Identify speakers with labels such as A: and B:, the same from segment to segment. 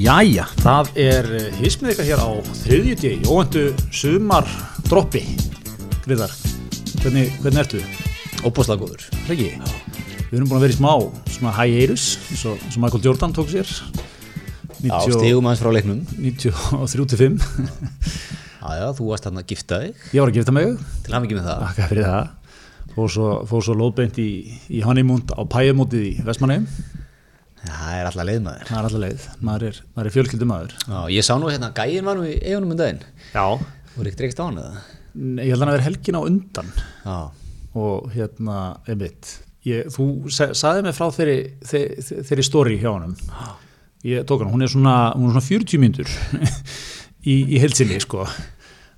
A: Jæja, það er hismiðika hér á þriðjúti, óvendu sumar droppi. Griðar, hvernig, hvernig ertu?
B: Óbúslega góður
A: Regi, við erum búin að vera í smá svona hiatus, eins og, Michael Jordan tók sér.
B: Já, stigum aðeins frá leiknum
A: 93-5.
B: Já, já, þú varst hann að gifta þig
A: Ég var að gifta mig,
B: Til hann ekki með það
A: þakka fyrir það. Fór svo, fór svo lóðbeint í, í honeymoon á pæjumótið í Vestmanneum.
B: Það er alltaf leiðmaður
A: Það er alltaf leið, maður er, maður er fjölskyldumæður.
B: Já, ég sá nú hérna, gæin var nú í eigunum um daginn.
A: Já.
B: Þú er ekkert reykst á hann eða?
A: Ég held að hann að vera helgin á undan.
B: Já,
A: og hérna, einmitt. Ég, þú sa- sagði mig frá þeirri, þeirri, þeirri story hjá honum. Ég tók hann, hún er svona, hún er svona 40 myndur í, í heilsinni sko.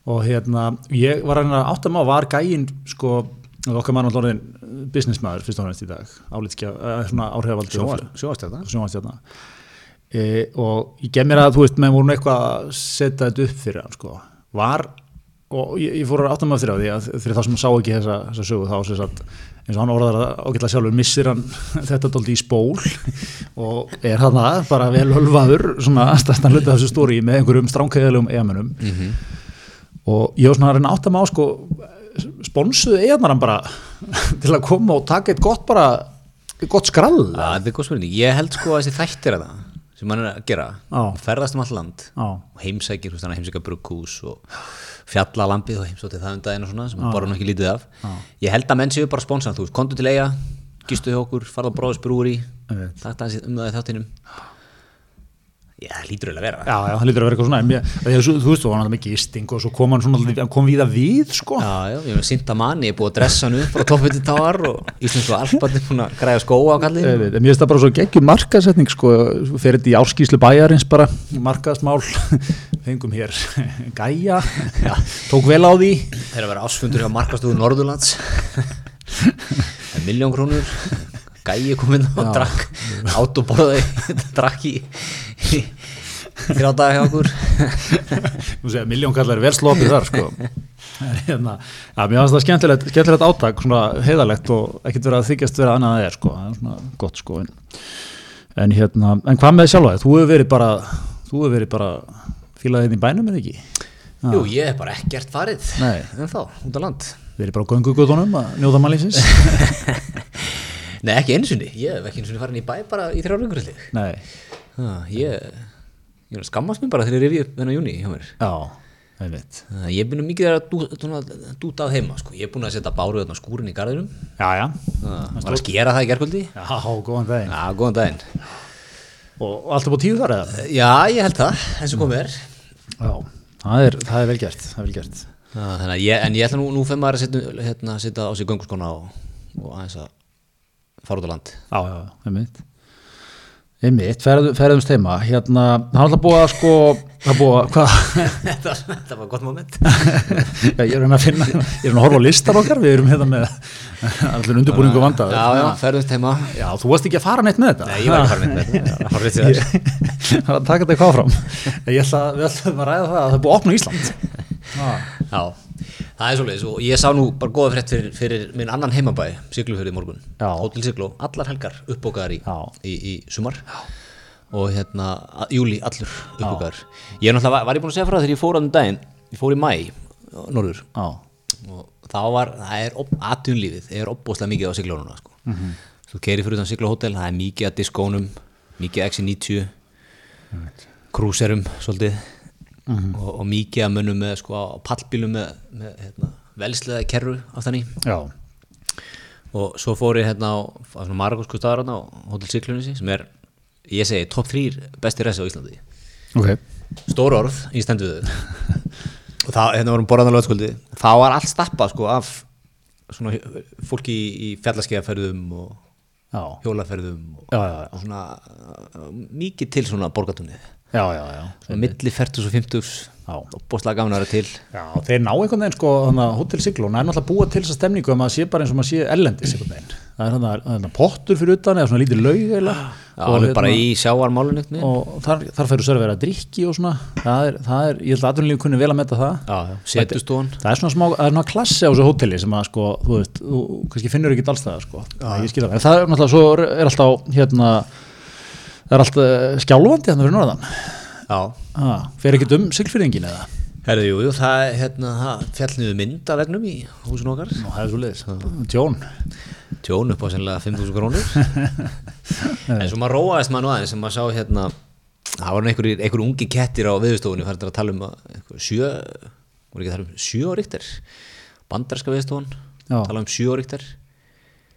A: Og hérna, ég var að átta á var gæinn sko, okkar mann allorðin businessmaður fyrst og næst í dag. Álitskja, eða svona áhrifavaldi
B: sjóast þetta
A: sjónvastjarna e, og ég gef mér að þú veist með voru eitthvað að setja þetta upp fyrir hann sko. var og ég, ég fór að átta mig á því að fyrir þá sem sá ekki þessa, þessa sögu þá sem sagt, eins og hann orðar að ágætlega sjálfur missir hann þetta dóldi í spól. Og er hann það bara vel hölvaður svona stærstan hluti af þessu stóri með einhverjum stránkæðilegum eigamennum og ég var svona að reyna átta á sko sponsuðu eigarnar hann bara til að koma og taka eitt gott bara gott skrall.
B: Þetta er góð spurning. Ég held sko að þessi þættir að það sem hann er að gera
A: Já.
B: ferðast um all land
A: Já.
B: og heimsækir, heimsækja brugghús og fjallalampið og heimsótið það um daginn og svona sem hann bara nú ekki lítið af. Ég held að menn séu bara sponsan, þú veist, kontu til eiga gistu hjá okkur, farða á bróðsbrúri hans um það í þáttinum Já, það lítur eiginlega að vera.
A: Já, já, það lítur að vera eitthvað svona en að ég, þú veist, þú var hann með gisting og svo kom hann svona, hann kom við að við, sko.
B: Já, já, ég hef sýnt að manni, ég er búið að dressa hann upp frá toppviti táar og íslensku alparnir búin að græða skóa á kallin
A: Ég veit, en Mér finnst það bara svo geggjum markaðsetning sko, fyrir þetta í árskíslu bæjarins bara markaðsmál, fengum hér gæja, já, tók vel á því.
B: Þeir að vera ásfundur hjá krónur. Gæi kominn og drakk Átt og borðaði Drakk í Þrjá daga hjá okkur
A: miljónkallar er vel slopið þar sko En hérna, já, mér finnst það skemmtilegt, skemmtilegt svona heiðalegt og ekkert verið að þykjast annað að það er sko, það er svona gott sko en, en hérna, en hvað með sjálfa þig? Þú hefur verið bara, þú hefur verið bara fílaðið í bænum eða ekki?
B: Jú, ég hef bara ekkert farið
A: Nei.
B: En þá, út á land
A: Verið bara á göngugötunum að njóta mannlýsins?
B: Nei, ekki einu sinni Ég hef ekki einu sinni farin í bæ bara í þrjárlöngur
A: Nei,
B: Ég Ég er að skammast mér bara þegar ég rifi upp þennan júni hjá mér.
A: Já, það veit
B: Ég er búin mikið að dú, svona, dúta að heima sko. Ég er búin að setja báru þarna á skúrin í garðinum.
A: Já, já,
B: Var að skera það í gerkvöldi
A: já, góðan daginn.
B: Já, góðan daginn.
A: Og, allt upp á tíu þar eða?
B: Já, ég held það, eins og komið er.
A: Já, það er, það er vel gert, það er vel gert.
B: Já, að ég, en ég ætla nú, nú fyrir maður að setja, hérna, á sig gönguskona og, og aðeins að fara út á land.
A: Já, já, já, einmitt ferð, ferðumst heima. Hérna, alltaf búið að sko er búið að, hvað?
B: Þetta, var gott moment.
A: Já, ég er hann að finna, ég er hann að horfa á listar okkar Við erum hérna með allir undirbúningu vandað
B: Já, já, ferðumst heima.
A: Já, þú varst ekki að fara neitt með þetta?
B: Nei, ég var ekki farin með þetta. Það
A: að taka þetta eitthvað fram Ég ætla, við ætlum að ræða það að það búið að opna Ísland. Já,
B: það er svolítið og ég sá nú bara góða frétt fyrir, fyrir minn annan heimabæ, Siglufjörði morgun.
A: Já.
B: Hótel Sigló, allar helgar uppbókaðar í, í, í sumar. Og hérna, að- júli allur uppbókaðar Ég er náttúrulega, var, ég búin að segja frá það þegar ég fór að um daginn, ég fór í mæ norður.
A: Já,
B: og þá var, það er aðtunlífið, er opbóðslega mikið á siglónuna sko. -hmm. þú keiri fyrir þann siglóhótel það er mikið að diskónum, mikið XC90 krúserum svolítið og, og mikið að mönnum með sko, pallbílum með, með hérna, velsleða kerru af þannig
A: já,
B: og svo fór ég hérna á, margósku staðar hérna á Hotel Siglunisi sem er, ég segi, topp þrýr besti resi á Íslandi.
A: Ok.
B: Stór orð í stendu þau. Og það, hérna vorum borðan á lögskvöldi. Þá var allt stappað sko af svona fólki í, í fjallaskeiðaferðum og hjólaferðum og, og svona mikið til svona borgatunni
A: já, já, já.
B: milli 40 og 50
A: Já.
B: og bóstlega gaman að vera til.
A: Já, þeir ná einhvern veginn sko, Hotel Siglón er náttúrulega búið til þess að stemningu að maður sé bara eins og maður sé ellendis einhvern veginn. Það er þannig að pottur fyrir utan eða svona lítið laug eða
B: Já, alveg bara í sjáarmálun
A: og þar, þar færðu sér að drikki og svona. Það er, það er, ég held að atvinnulíf kunni vel að metta það.
B: Já, já, setustofan
A: það er svona smá, það er svona klassi á þessu hóteli sem að sko, þú veist, þú kannski finnur ekki alls það sko, en það er náttúrulega svo er alltaf hérna það er alltaf uh, skjálfandi hann fyrir norðan.
B: Já,
A: fer ekkert um siglfyrðingin eða?
B: Herðu, jú, jú, það, er, hérna, það fjall niður mynd af vegnum í húsinu okkar.
A: Nú, það er svo leiðis, tjón.
B: Tjón upp á sennilega 5.000 krónur. En svo maður róaðist maður aðeins sem maður sá hérna það var einhver ungi kettir á viðstofunni færður að tala um að sjö voru ekki að tala um sjö áríkter bandarska viðstofun tala um sjö áríkter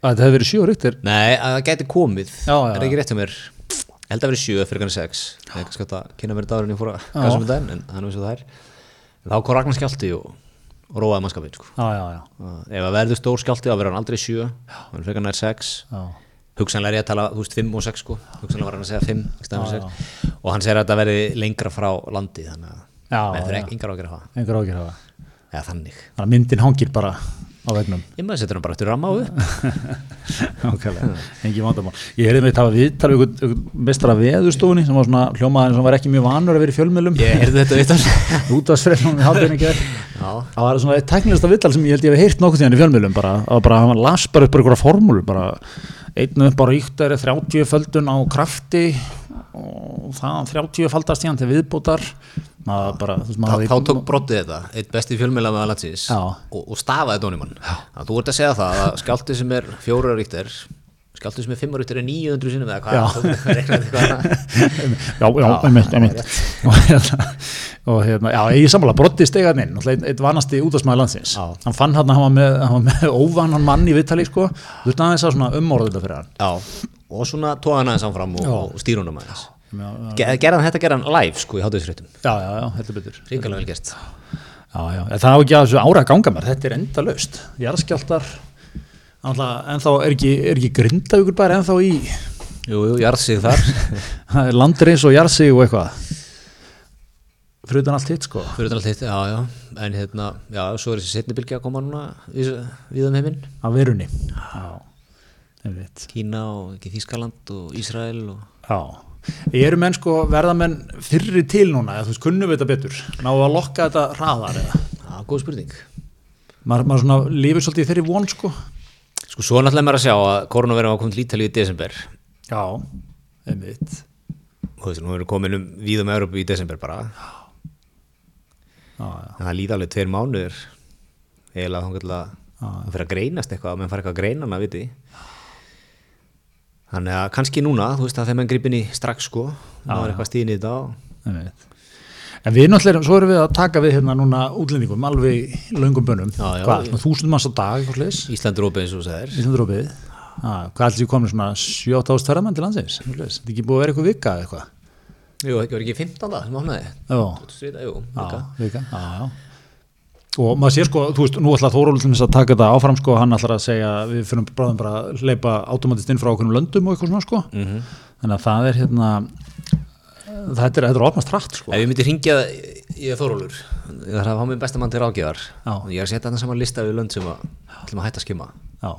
A: að þetta hefur verið sjó ríktir?
B: Nei, að það gæti komið.
A: Já, já,
B: er
A: já.
B: ekki rétt hjá mér held að vera sjö fyrir kannar sex. Ég er kannski að kynna mér dagurinn ég fór að gasa með daginn en þannig að það er. En þá kom Ragnar skjálti og, og róaði mannskapin sko. ef að verður stór skjálti þá verður hann aldrei sjö. Hann er fyrir kannar sex.
A: Já.
B: hugsanlega er ég að tala, þú veist, 5 og 6 sko. hugsanlega var hann að segja 5 í staðinn fyrir 6 og hann segir að þetta verði lengra frá landi þannig að það er yngar á að það
A: ágjör hafa.
B: Þannig
A: að myndin hangir bara á vegnum
B: ég maður setur hann bara eftir ramma á upp.
A: Engin vandamál. Ég heyrði mig að hafa viðtal við einhvern- einhvern mestara veðustofunni sem var svona hljómaðin sem var ekki mjög vanur að vera í fjölmjölum
B: ég heyrði þetta vitt
A: útvarsfreðnum við hátinn ekki
B: Já,
A: það var svona eitt teknilegsta viðtal sem ég held ég hef heyrt nokkuð tíðan í fjölmjölum bara, bara hann las bara upp bara einhverja formúlu bara einn upp á ríktari 30 földun á krafti og það 30 faldast síðan til viðbútar bara, þú veist, maður
B: þá tók brottið þetta eitt besti fjölmjöla með
A: Já.
B: og, og stafaði hann þú ert að segja það að skjálti sem er fjóra ríkter skjálti sem er fimmar ríkter er 900 sinum eða hvað?
A: Já, já, einmitt, og hérna, og hérna já, ég sammála, brotti stegaðin inn náttúrulega einn- einn vanasti útvarsmaður landsins.
B: Já.
A: hann fann hann að hann var með, hann var með óvanan mann í viðtali, sko, þú veist að svona umorða þetta fyrir hann.
B: Já, og svona tóða hann aðeins áfram og, og stýrunum aðeins
A: já, já,
B: Ge- Gerði hann þetta gerði hann live sko í hátuðisréttum
A: já, já, já heldur betur
B: Ríkalega vel gert
A: Já, já, en það á ekki að þessu ára að ganga mér, þetta er enda laust. Jarðskjáltar, en þá er ekki, ekki grindavíkur bara ennþá í
B: Jú, jú, jarðsig þar
A: það landreins og jarðsig og eitthvað. Fyrir utan allt hitt, sko.
B: Fyrir utan allt hitt, já, já En hérna, já, svo er þessi setni bylgi að koma núna við, um heiminn
A: Af verunni. Já.
B: Kína og Þískaland og Ísrael og...
A: Já. Eru menn sko, verða menn fyrri til núna, eða þú veist, kunnum við þetta betur? Náðu að lokka þetta hraðar eða?
B: Já, góð spurning
A: Maður maður svona lífið svolítið þeirri von, sko.
B: Sko, svo náttúrulega maður að sjá að koronavirum var komin til Ítalíu í desember
A: Já, einmitt.
B: og þessi, nú erum komin um víðum Európu í desember bara
A: Já, já.
B: en það líða alveg tveir mánuður eiginlega þá til að það fyrir að greinast eitthvað að menn fara eitthvað að greina hana, viti þannig að kannski núna, þú veist að þegar menn gripin í strax sko, þá er eitthvað stíðin í þetta.
A: En við náttúrulega, svo erum við að taka við hérna núna útlendingum, alveg.
B: Já, já.
A: Hvað, svona þúsund manns á dag, eitthvað sliðis?
B: Íslandur opið eins og það er
A: Íslandur opið. Já, hvað allir komin svona 7-8 ást ferðamenn til landsins? Þetta er ekki búið að vera eitthvað vika eða eitthvað?
B: Jú, ekki var ekki 15. sem mánuði
A: Já,
B: Jú,
A: já,
B: vika.
A: vika. Já, já. Og maður sér sko, þú veist, nú ætla Þórólu til þess að taka þetta áfram sko, hann ætlar að segja, við fyrir bráðum bara að leipa automatist inn frá okkur löndum og eitthvað svona sko.
B: Mhm.
A: Þannig að það er hérna, þetta er, þetta er að opnast hratt sko.
B: Ef ég myndi ringja í Þórólur ég þarf að hafa minn besta mann til ráðgjafar
A: Já.
B: og ég er að setja hann saman lista við lönd sem að ætlum að hætta að skimma
A: Já.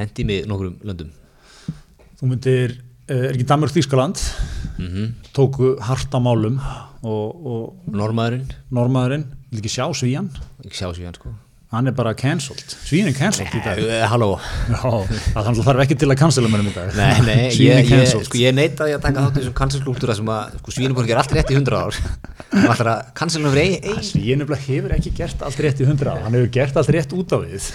B: hendi mig nokkrum löndum
A: Þú myndir, eh, er ekki Danmörk Þýskaland,
B: mm
A: tóku hart á málum og, og
B: Normaðurinn,
A: normaðurinn, vil ekki sjá Svíjan,
B: ekki sjá hann sko
A: hann er bara cancelled, Svíjan er cancelled í dag.
B: Eh, Halló
A: Já, það þarf ekki til að cancella Svíjan
B: ég,
A: er
B: ég,
A: cancelled.
B: sko, ég neitaði að taka þátt í þessum kanselklúktúra sem að sko, svínubúin gerir allt rétt í 100 ár og ætlar að kanselna fyrir ein,
A: nefnilega hefur ekki gert allt rétt í hundra ár, hann hefur gert allt rétt út á við.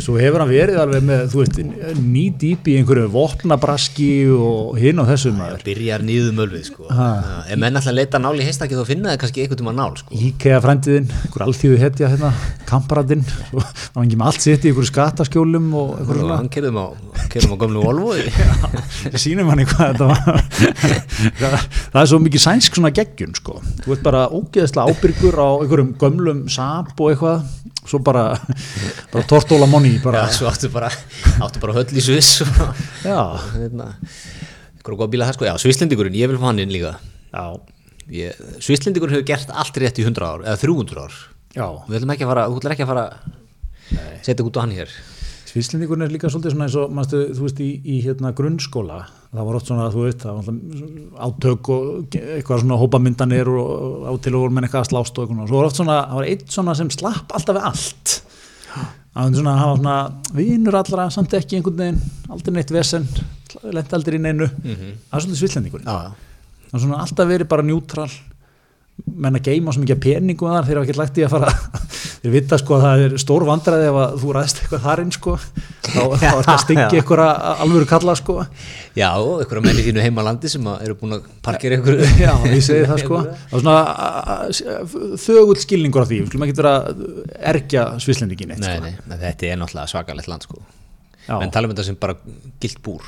A: Svo hefur hann verið alveg með, þú veist, ný dýpi í einhverju vopnabraski og hinn og þessum maður.
B: byrjar niður mölvið sko. Ef menn að leita nál í heistakið þá finna það kannski einhvern
A: svo var hann ekki með allt sitt í einhverju skataskjólum og einhverju svona.
B: hann kerðum á, kerðum á gömlu Volvo
A: Það sýnir manni hvað þetta var. Það, er svo mikið sænsk svona geggjun sko. þú ert bara ógeðslega ábyrgur á einhverjum gömlum sap og eitthvað svo bara, bara tortóla monni bara,
B: Já, svo áttu bara, áttu bara höll í Sviss
A: já,
B: hérna, einhverju góð bíla það sko, já, Svisslendingurinn, ég vil fá hann inn líka.
A: Já,
B: Svisslendingurinn hefur gert allt rétt í 100 ár, eða 300 ár
A: já.
B: við ætlum ekki að fara, þú ætlum ekki að fara setja út á hann hér.
A: Svíslendingurinn er líka svolítið svona eins og manstu, þú veist í, í hérna grunnskóla það var oft svona, þú veit, það var átök og eitthvað svona hópamyndanir og á til og voru menn eitthvað að slást og eitthvað, svo var oft svona, það var eitt svona sem slapp alltaf við allt. Hann var svona, hann var svona vinur allra, samt ekki einhvern veginn aldrei neitt vesen, lent aldrei í neinu.
B: Mhm.
A: það er svolítið
B: já.
A: það er svona alltaf verið bara njútral menn að geima svo mikið peningum þar þeir hafa ekki lagt í að fara þeir vita sko að það er stór vandræði ef þú ræðst eitthvað þar inn sko þá, þá er þetta að
B: Já.
A: eitthvað alvöru kalla sko
B: já, og einhverja menn í þínu heimalandi sem að eru búin að parkera ykkur
A: já, ég segi það sko það er þögull skilningur af því við skulum ekki vera að ergja svislendingin eitt
B: nei,
A: sko
B: nei, nei, þetta er náttúrulega svakalegt land sko.
A: Já.
B: menn tala um þetta sem bara gilt búr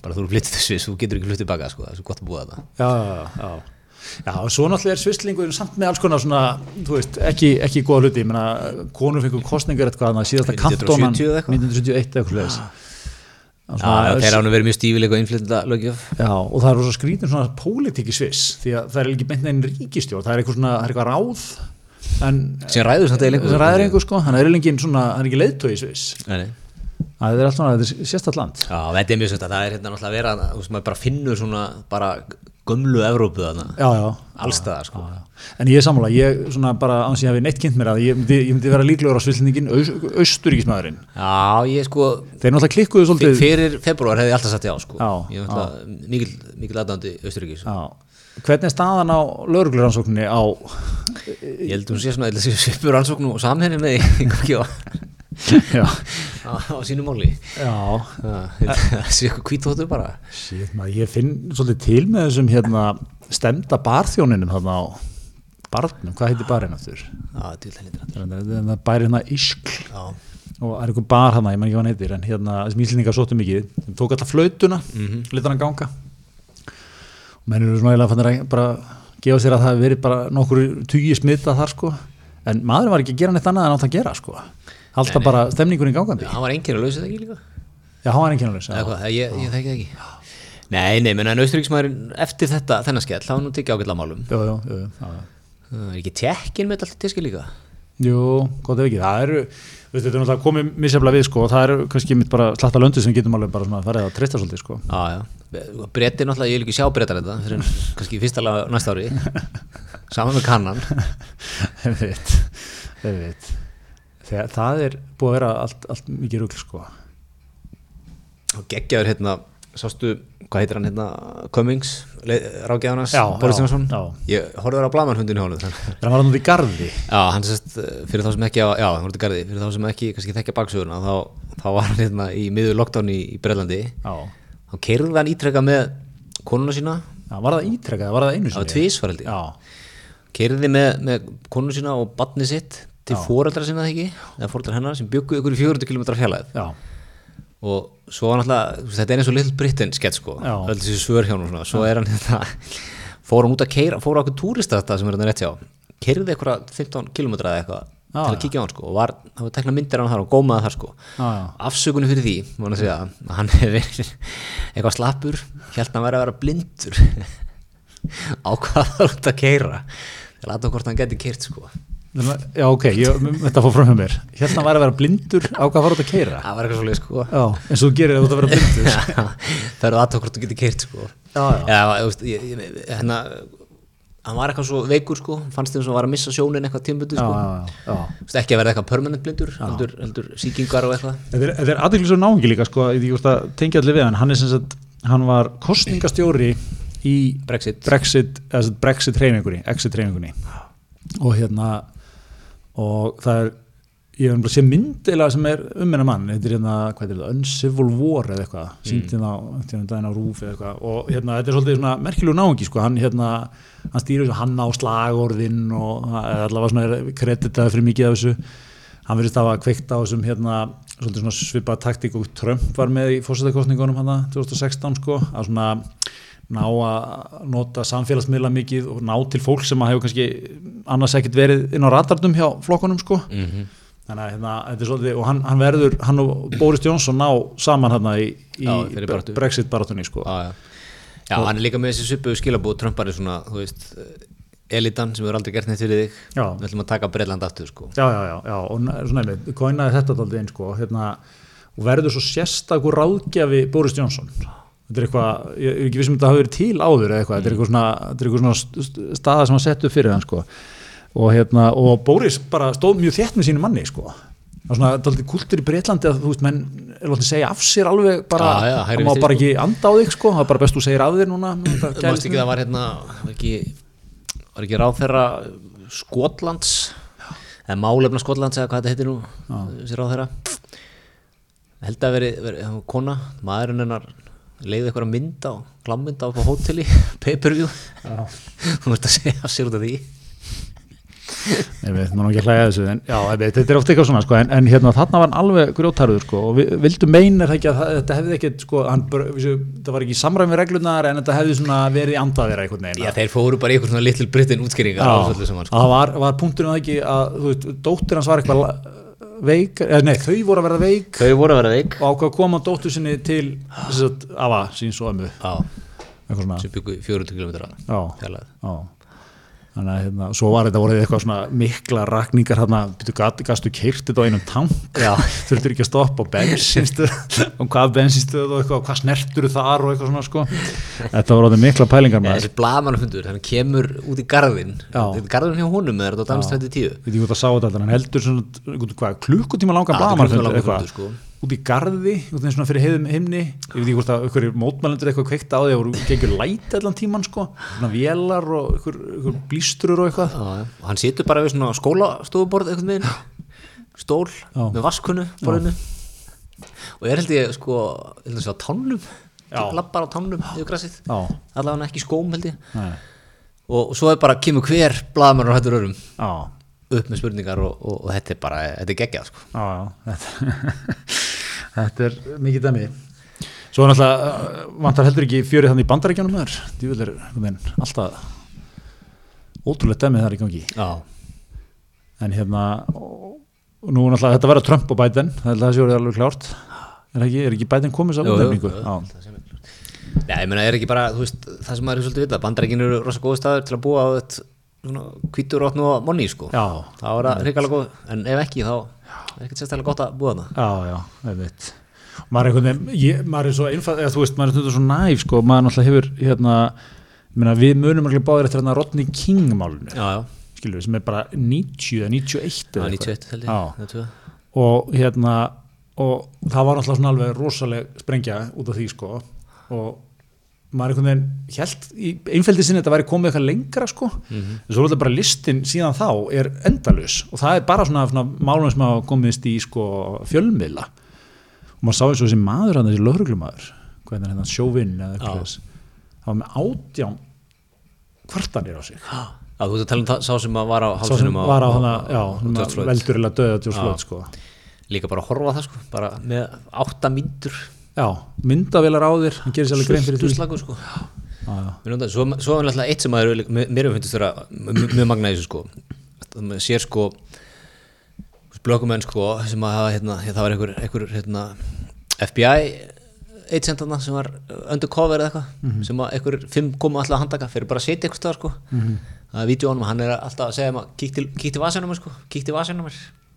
B: bara þú eru flyttið til Sviss, þú getur ekki flyttið baka sko. það er svo gott að búa þetta
A: já, já, já Já, svo náttúrulega er svislingur samt með alls konar svona, þú veist, ekki, ekki góða hluti, ég meina, konur fengur kostningar eitthvað, að síðasta
B: 1970
A: kantónan
B: eða eitthvað?
A: 1971 eitthvað leðis
B: já, já, þeir ánum verið mjög stífileg og innflytenda lögjöf
A: Já, og það er rosa skrítin svona pólitík í Sviss, því að það er ekki beint neginn ríkistjórn, það er eitthvað svona, það er eitthvað ráð en
B: sem ræður samt eiginlega
A: það ræður einhver sko, hann er engin svona, hann er ekki leiðtói Sviss.
B: Nei,
A: það er alltaf svona, þetta er sérstætt land.
B: Já, þetta er mjög svolítið, það er hérna náttúrulega að vera, þú veist, maður bara finnur svona bara gömlu Evrópu þarna, allstaðar sko.
A: já, já. En ég er sammála, ég svona bara ans ég hafi neitt kynnt mér að ég myndi, ég myndi vera líklegur á svislendingin austuríkismæðurinn
B: Já, ég sko,
A: Þeir náttúrulega klikkuðu svolítið
B: fyrir februar hefði ég alltaf sagt já, sko.
A: Já,
B: mikil, mikil aðdándi Austuríkis.
A: Hvernig er staðan á laurugluransókninni á
B: Ég held að hún sé svona, ég held að sé svipur rannsóknum og samhenni með því, ekki á,
A: Já,
B: á, á sínu máli.
A: já
B: Það sé eitthvað kvítóttu bara.
A: Shit, maður, ég finn svolítið til með þessum hérna stemda barþjóninum þarna á barnum, hvað heitir barinn aftur? Það er- bæri hérna Ískl
B: Já,
A: og er einhver bar hann, ég man ekki hvað hann heitir en hérna, þessum íslendingar sóttu mikið þeim tók alltaf flautuna, mm. -hmm. hann ganga og menn eru svona eiginlega fannir að bara gefa sér að það hefur verið bara nokkur tugi smita þar sko en maðurinn var ekki að gera neitt annað en átt að gera sko alltaf bara stemningurinn gangandi
B: hann var enginn að lausa það ekki líka.
A: já, hann var enginn alveg
B: Eða hvað, ég, ég þekki það ekki. Nei, nei, menn en Austuríkismæðurinn eftir þetta, þennan skell, þá var nú tekið ágætla málum.
A: jú, jú, jú, jú, já, já.
B: Það er ekki tekkin með allt tíski líka.
A: Jú, gott ef ekki, það eru veistu, þetta er náttúrulega komið misjaflega við sko og það eru kannski mitt bara slatta löndu sem getum alveg bara svona farið að treysta svolítið sko
B: Já, já. Bretti náttúrulega, ég vil ekki sjá brettar þetta fyrir kannski fyrsta lag næsta ári saman með kannan
A: Ég veit, ég veit Þegar, það er búið að vera allt, allt mikið rugl sko.
B: Og geggjaður hérna, sástu hvað heitir hann hérna, Cummings
A: Já, já,
B: Johnson?
A: já.
B: ég horfður á
A: Þegar hann var hann út í garði.
B: Já, hann sérst, fyrir þá sem ekki já, hann var til garði, fyrir þá sem ekki kannski þekkja baksöguna, þá, þá var hann hérna í miður lockdown í, í Bretlandi,
A: Já,
B: þá keirði hann ítrekka með konuna sína,
A: já var það ítrekkað, var það einu sinni?
B: Var tvísvar held ég,
A: Já,
B: keirði með, með konuna sína og badni sitt til
A: Já.
B: foreldra sinna það ekki, eða foreldra hennar sem byggu ykkur í 400 km fjarlæð
A: já,
B: og svo var náttúrulega, þetta er eins og Little Britain skett sko, öll þessi svör hjá hún svo er hann hérna, fór hann út að keira, fór á okkur túrista þetta sem er hann rétt hjá, keirði eitthvað 15 km eða eitthvað til að kíkja á hann sko. Og var, það var tekna myndir á hann þar og gómaði þar sko. Afsökunni fyrir því, má hann að segja að hann verið eitthvað slappur held hann væri að vera blindur. Ákvaða út að keira til að hvort hann geti keirt sko.
A: að- Já, ok, ég, þetta fór fram hjá mér. Hérna var að vera blindur á hvað fara út að keira
B: það var eitthvað svolítið sko.
A: Já, eins og þú gerir þú ert að vera blindur.
B: Það eru aðtökk hvort þú geti keirt sko.
A: Já, já.
B: Ég, hérna hann var eitthvað svo veikur sko. Fannst þeim svo að var að missa sjónin eitthvað tímbutu
A: Já,
B: sko.
A: já, já, já.
B: Þú veist, ekki að verða eitthvað permanent blindur heldur, heldur síkingar og eitthvað.
A: Þetta er, aðeinslega svo náingi líka sko, ég veist að tengja allir við hann, hann sagt, hann var kostningastjóri í
B: Brexit.
A: Brexit, Brexit reyningunni, exit reyningunni og hérna og það er ég hef bara sé myndilega sem er um hennar mann. Þetta er hérna, hvað er þetta, Uncivil War eða eitthvað, mm. á, hérna daginn á rúf eða eitthvað. Og hérna þetta er svolítið svona merkilegu náungi sko, hann hérna hann stýrir þessu hann á slagorðin og allavega svona kreditaði fyrir mikið af þessu. Hann verðist að hafa kveikt á þessum hérna svolítið svona svipað taktík og Trump var með í fórsetakostningunum hann 2016 sko, að svona ná að nota samfélagsmiðla mikið og ná til fólk sem að hefur kannski annars ekkert verið inn á radarnum hjá flokkunum sko.
B: Mm
A: þannig að hérna, þetta er svolítið og hann, hann verður, hann og Boris Johnson ná saman hérna í, í
B: Já.
A: Brexit barátunni sko.
B: Já, já. já, hann er líka með þessi svipu skilabúð Trump er svona, þú veist elitan sem hefur aldrei gert neitt fyrir þig. Við ætlum að taka Breitland aftur sko.
A: Já, já, já, já, og svona einmitt, kóinaði þetta alltaf einn sko, hérna, og verður svo sérstakur ráðgjafi Boris Johnson þetta er eitthvað, ég er ekki vissum að þetta hafi verið til áður eða eitthvað, þetta er eitthvað svona, þetta er eitthvað svona st- staða sem hann sett upp fyrir hann sko. Og hérna, og Boris bara stóð mjög þétt með sínu manni sko. Er svona dálítið kultur í Breitlandi að þú veist, menn er látið að segja af sér alveg bara, það má
B: vinstri,
A: bara
B: sko.
A: ekki anda á þig sko, það er bara best þú segir af þér núna þetta
B: Mást
A: kærist
B: ekki það var hérna var ekki, var ekki ráð þeirra Skotlands? Eða málefna Skotlands eða hvað þetta heitir nú þessi ráð þeirra held að veri, veri kona maðurinn hennar leiði eitthvað mynd á glammynd á upp á hóteli pay-per-view. Þú veist að segja sér út af því.
A: Ég veit, maður ekki að hlæga að þessu en, já, þetta er oft eitthvað svona sko, en, en hérna þarna var hann alveg grjótarður sko, og við vildu meina það ekki að þetta hefði ekkit sko, það var ekki samræmi reglunar en þetta hefði svona verið andaðir einhvern veginn.
B: Já, þeir fóru bara eitthvað svona little Britain útskýringar sko.
A: það var, var punkturinn það ekki að þú veist, dóttir hans var eitthvað veik, eða nei, þau voru að verða veik.
B: Þau voru að vera veik.
A: Og ákvað að koma dóttur sinni til þess að afa síns og ömmu.
B: Já, sem byggu 400 km
A: já þannig að hérna, svo var þetta voruð eitthvað svona mikla rakningar hérna, gastu keirt þetta á einum tank? Þurftur ekki að stoppa á bensinstöð og hvað bensinstöð og eitthvað, hvað snertur þar og eitthvað svona sko? Þetta voru þetta mikla pælingar maður.
B: Þessi blamanfundur, þannig kemur út í garðin garðin hjá honum er þetta á Danstrætti 10
A: veit ekki hvað það sá þetta hann heldur svona, hvað, klukkutíma langan eitthvað.
B: fundur, sko.
A: Út í garði, út í svona fyrir heiðum himni. Ég veit ekki hvort að einhverjir mótmælendur eitthvað kveikt á því og gengur læti allan tíman sko. Svona vélar og einhver blístrur og eitthvað.
B: Já, já. og hann situr bara við svona skólastofuborð einhvern veginn, stól
A: Já.
B: með vaskunnu borðinu. Og er held ég sko held að sjá tánum,
A: Já.
B: lappar á tánum yfir grassið, allavega ekki skóm held ég. Og, og svo er bara kemur hver blaðmennur og hættur örum
A: já
B: upp með spurningar og, og, og þetta er bara, þetta er geggjað sko.
A: já, já, þetta, þetta er mikið dæmi. Svo er náttúrulega uh, vantar heldur ekki fjörið þannig í bandarækjanum þar. Djúvel er einhvern veginn alltaf ótrúlega dæmið þar í gangi.
B: Já,
A: en hérna og, nú náttúrulega þetta verður Trump og Biden það er það sem er alveg klárt. Er ekki, er ekki Biden komið útnefningu
B: jú,
A: já,
B: það sem er klart. Já, ég meina, er ekki bara, þú veist, það sem maður er svolítið vita, bandarækin eru rosa góð staður til að búa á þetta svona hvítur rótn og monni, sko.
A: já,
B: þá er það hrikalega góð en ef ekki þá er ekkert sérstaklega gott að búa það
A: já, já, ég veit maður er einhvern veginn, ég, maður er svo einfað eða þú veist, maður er stundum svo næf sko, maður náttúrulega hefur hérna, meina, við munum alveg báðir eftir hérna Rodney King málunu
B: já, já,
A: skilur við, sem er bara 90 eða 91
B: það
A: eða
B: er
A: eitthvað.
B: 91 held
A: Já.
B: ég tvö.
A: og hérna og það var náttúrulega svona alveg rosaleg sprengja út af því sko. Og maður einhvern veginn held í einfeldi sinni þetta væri komið eitthvað lengra sko.
B: Mhm.
A: en svo er þetta bara listin síðan þá er endalus og það er bara svona, svona málum sem hafa komist í sko fjölmiðla. Og maður sá eins og þessi maður hann þessi lögreglumæður hvað er hérna sjóvinn eða eitthvað þess það var með átján kvartanir á sig.
B: Já, þú veist að tala um það, sá sem að var á
A: var á já,
B: George Floyd.
A: veldurilega döða sko.
B: Líka bara að horfa á það sko, bara með átta mínútur
A: já, myndavélar á þér hann gerir sér alveg grein fyrir því.
B: Slagur sko. Það- svo, er náttúrulega eitt sem að er, mér finnst vera mjög magna þessu sko. Það maður sér sko blökumenn sko sem að hafa hérna, það var einhver, einhver hérna, FBI agentana sem var undercover eða eitthvað
A: Mhm.
B: sem að einhver fimm koma alltaf að handaka fyrir bara að setja eitthvað stað sko.
A: Mhm.
B: það er vídjónum, hann er alltaf að segja maður kíkt í, kíkt í vasanum sko, kíkt í vasanum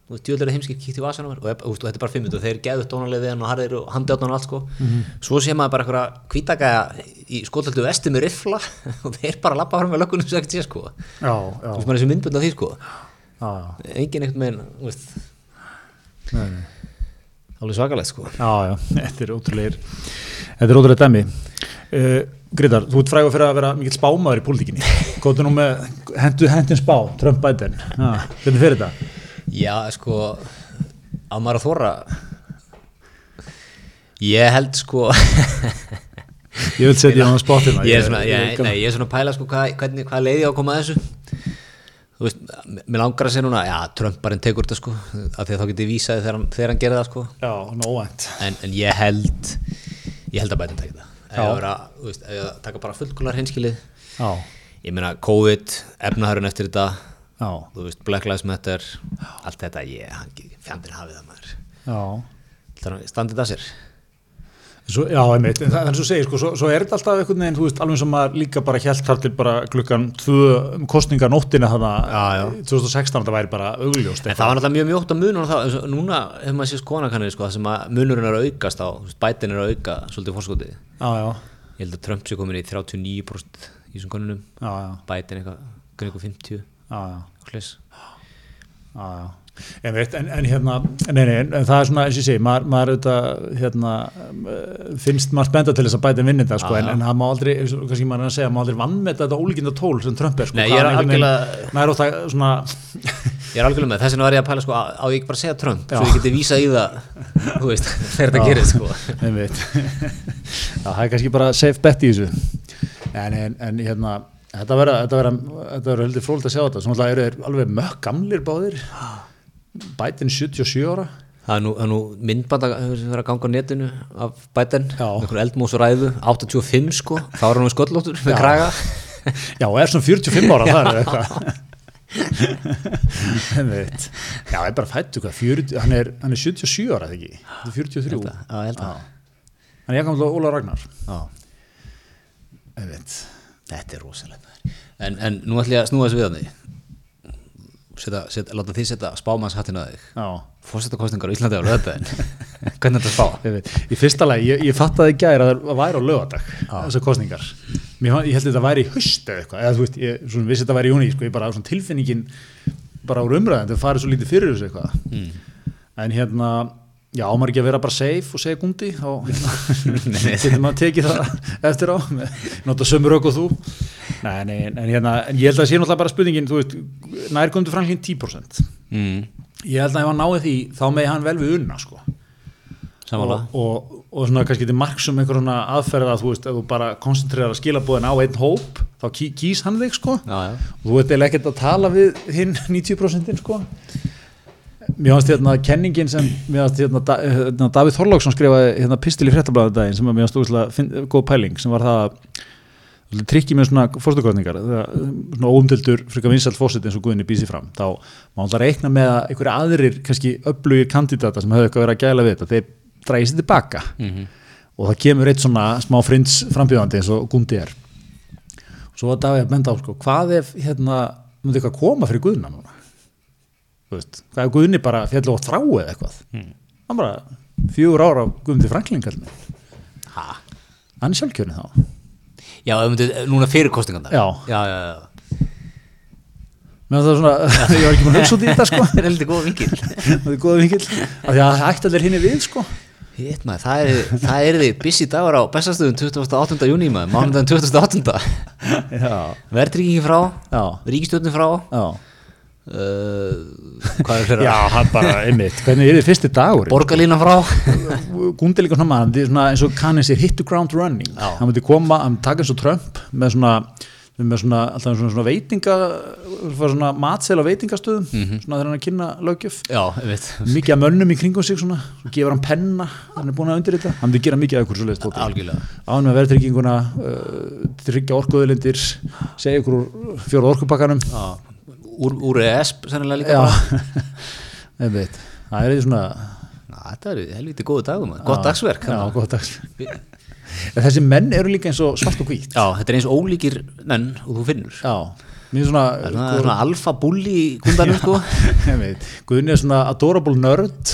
B: þú veist, djúðlega heimski, kíkt í vasanum og, og, og þetta er bara fimm minnur, þeir geðu tónalið við hann og harðir og handjátt og allt sko.
A: Mhm.
B: svo sé maður bara einhverja kvítagæja í skotlaldu vesti með riffla og þeir bara lappa fram með löggunum sem ekkert sé sko.
A: Já,
B: þú
A: já,
B: veist maður þessi myndbund af því sko.
A: Já, já.
B: engin ekkert meginn, þú veist.
A: Nei,
B: alveg svakalegt sko.
A: Já, já, þetta er ótrúlega þetta er ótrúlega dæmi. Uh, Greitar, þú ert frægur fyrir að vera mikill spámaður í pólitíkinni. Góðu nú með hendu hendin spá, Trump Biden hvernig fyrir þetta?
B: Já sko á maður að þóra ég held sko
A: ég vil setja á spottina
B: ég er svona, ég, nei, ég er svona að pæla sko hvað, hvernig, hvað leiði á að koma að þessu? Þú veist, mér langar að segja núna já, Trumparinn tekur þetta sko af því að þá getið vísaði þegar þegar hann gerir það sko.
A: Já, nóvænt
B: en, en ég held ég held að bæta tekið það. Ef ég ég taka bara fullkular hinskilið
A: já,
B: ég meina COVID, efnahörun eftir þetta
A: já,
B: þú veist, Black Lives Matter allt þetta, ég, hann fjandinn hafið það maður.
A: Já.
B: Það standið það sér?
A: Svo, já, einmitt, en það er eins og segir, sko, svo, svo er þetta alltaf einhvern veginn, þú veist, alveg sem maður líka bara hjælt þar til bara klukkan tvö um kostninga nóttina þarna,
B: Já, já.
A: 2016 þetta væri bara augljóst
B: en það var náttúrulega mjög mjótt að munur það, og núna hefur maður sér skoðanakannir sko, það sem að munurinn er að aukast á Biden er að auka svolítið fórskotið
A: Já, já,
B: ég held að Trump sé komin í 39% í þessum konunum
A: já, já,
B: Biden eitthvað, kringu 50
A: já. En, veit, en, en hérna, nei, nei, en það er svona, eins og segi, maður, maður auðvitað, hérna, eh, finnst maður spenda til þess að bæta vinnin það, sko, en, það má aldrei, kannski maður er að segja, má aldrei vannmeta þetta ólíkinda tól sem Trump er, sko.
B: Nei, ég er algjörlega-
A: Maður svona,
B: Ég er algjörlega með, þess vegna var ég að pæla sko, á á ég ekki bara að segja Trump,
A: Já.
B: svo ég geti vísað í það, þegar þetta gerir, sko.
A: það er kannski bara safe bet í þessu. En, en, en hérna, þetta verða heldur fróld að sjá þetta, svona alltaf eru alveg mökk gamlir báðir, bætin 77 ára.
B: Það er nú, nú myndband að hefur verið að ganga á netinu af Biden,
A: Já.
B: með einhvern eldmós ræðu, 85 sko, þá er hann með skollóttur með kraga.
A: Já, og er svona 45 ára það er eitthvað. Já, ég er bara fættu hvað 40, hann, er, hann er 77 ára þegar ekki Þetta er 43
B: Held að- já, ég
A: ég gamla Óla Ragnar
B: Já.
A: Einmitt.
B: Þetta er rosalegt. maður. En, en nú ætlum ég að snúa þessu við hann því. Láta því setja spámannshattin að þig.
A: Já,
B: Fórsetakostningar á Íslandi á löðdæðin. Hvernig er þetta að spá?
A: einmitt. Í fyrsta lagi, ég, ég fattaði í gær að það væri á lögadag þessar kostningar Mér, Ég held að þetta væri í eða eitthvað eða þú veist, ég svona, vissi þetta væri í júni sko, ég bara svona tilfinningin bara úr umræðan það farið svo lítið fyrir þessu eitthvað
B: Mm.
A: en hérna já, maður ekki að vera bara safe og segja gundi þá hérna, getur maður tekið það eftir á nota sömu rauk og þú. Nei, nei, en, hérna, en ég held að það sé náttúrulega bara spurningin þú veist, nær Gundur Franklín 10%
B: Mm.
A: ég held að ef hann náði því þá megi hann vel við unna sko. Og, og, og svona kannski til mark sem einhver svona aðferð að þú veist, ef þú bara koncentrerar skilabóðin á einn hóp þá ký, kýs hann þig sko.
B: Já, já.
A: og þú veit eða ekkert að tala við hinn 90% sko mér fannst hérna kenningin sem fannst hérna, hérna Davíð Þorlóksson skrifaði hérna pistil í fréttablaðu daginn sem mér fannst úrslega góð pæling sem var það að trikki með svona fórstakostningar svona óumtildur frika vinsælt fórset eins og Guðinni býsi fram þá má alltaf reikna með að einhverja aðrir kannski upplugir kandidata sem hefur eitthvað verið að gæla við þetta þeir drægi sér tilbaka.
B: Mhm.
A: og það kemur eitt svona smá frins frambjöðandi eins og Gundi er. Og svo var Davíð að benda á sko, hvað ef hérna myndi eitthvað koma fyrir Guðna núna Þú veist, hvað ef Guðni bara fjallu á þrá eða eitthvað
B: Mm.
A: hann bara fjögur ára á Guðmundi Franklin kallinn
B: Ha.
A: hann er sjálfkjörni þá
B: Já, ef myndið, núna fyrir kostingan
A: Já.
B: Já, já, já.
A: Er svona, ég var ekki að hugsa út í þetta sko
B: Það er heldur góð vingil.
A: það er góða vingill af því að það ætti allir hinni við sko
B: Hitt maður, það er, það er því busy dagur á bestastöðum 28. júni maður, mánudaginn 28.
A: já,
B: Verðtryggingi frá,
A: já,
B: ríkistjórnin frá,
A: já
B: uh, hvað er fyrir
A: já, hann bara, einmitt, hvernig er þið fyrsti dagur
B: Borgarlínan frá.
A: Gundi líka svona hann svona eins og kannin sér hit the ground running,
B: Já.
A: hann myndi koma hann taka eins og Trump með svona með svona, alltaf svona, svona veitinga svona matsel á veitingastöðum
B: Mhm.
A: svona þegar hann er að kynna löggjöf.
B: Já,
A: mikið af mönnum í kringum sig svona svo gefur hann penna, hann er búin að undir þetta hann myndi gera mikið af ykkur svo leiðist
B: Algjörlega.
A: án með verðtrygginguna uh, tryggja orkuðulindir segja ykkur úr fjóra orkupakkanum.
B: Já, úr, úr ES sennilega líka
A: einmitt. Það er því svona
B: Ná, þetta er helviti góðu dagur maður, gott dagsverk.
A: já, gott dagsverk. Þessi menn eru líka eins og svart og hvít
B: Já, þetta er eins ólíkir menn og þú finnur.
A: já, svona,
B: Það er svona, svona alfa bulli í kundanum sko.
A: Guðni er svona adorable nerd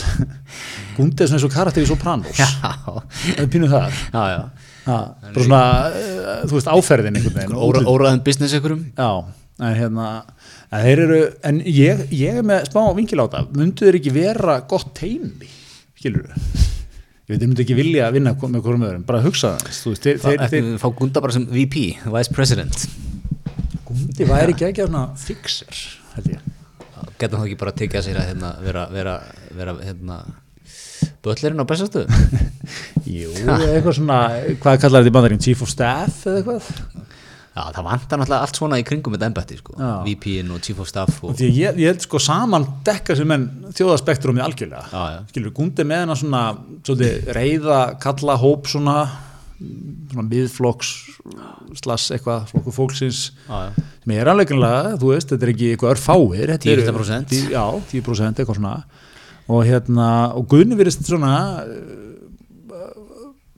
A: Gundi er svona eins og karakter í Sopranos.
B: Já,
A: það er pínuð það
B: já, já.
A: Ha, bara svona, uh, þú veist, áferðin einhvern veginn.
B: Óra, óraðan business ykkurum.
A: Já, en hérna eru, en ég, ég er með smá vingiláta, myndu þeir ekki vera gott teimi, skilur ég veit, þeir myndu ekki vilja að vinna með hverjum öðrum, bara hugsa það,
B: fá Gunda bara sem VP, Vice President.
A: Gundi væri ekki ekki svona fixer, held ég.
B: Getur hann ekki bara að tekja sér að hérna, vera, vera, vera hérna, böllerinn á bestastöðu
A: Jú, eitthvað svona, hvað kallar þetta í bandarinn, chief of staff eða eitthvað
B: Já, það vantar náttúrulega allt svona í kringum þetta embætti sko. VP-in og Chief of Staff og,
A: Því ég, ég held sko saman dekka sem menn þjóðaspektrumið algjörlega
B: Já, já.
A: skilur, Gundi með hennar svona svolítið, reyða, kalla hóp svona, svona miðflokks slass eitthvað, flokku fólksins
B: Já,
A: sem er alveg greinlega, þú veist, þetta er ekki eitthvað örfáir, þetta eru-
B: 10%.
A: tí- Já, 10% eitthvað svona og hérna, og Gunni virðist svona uh,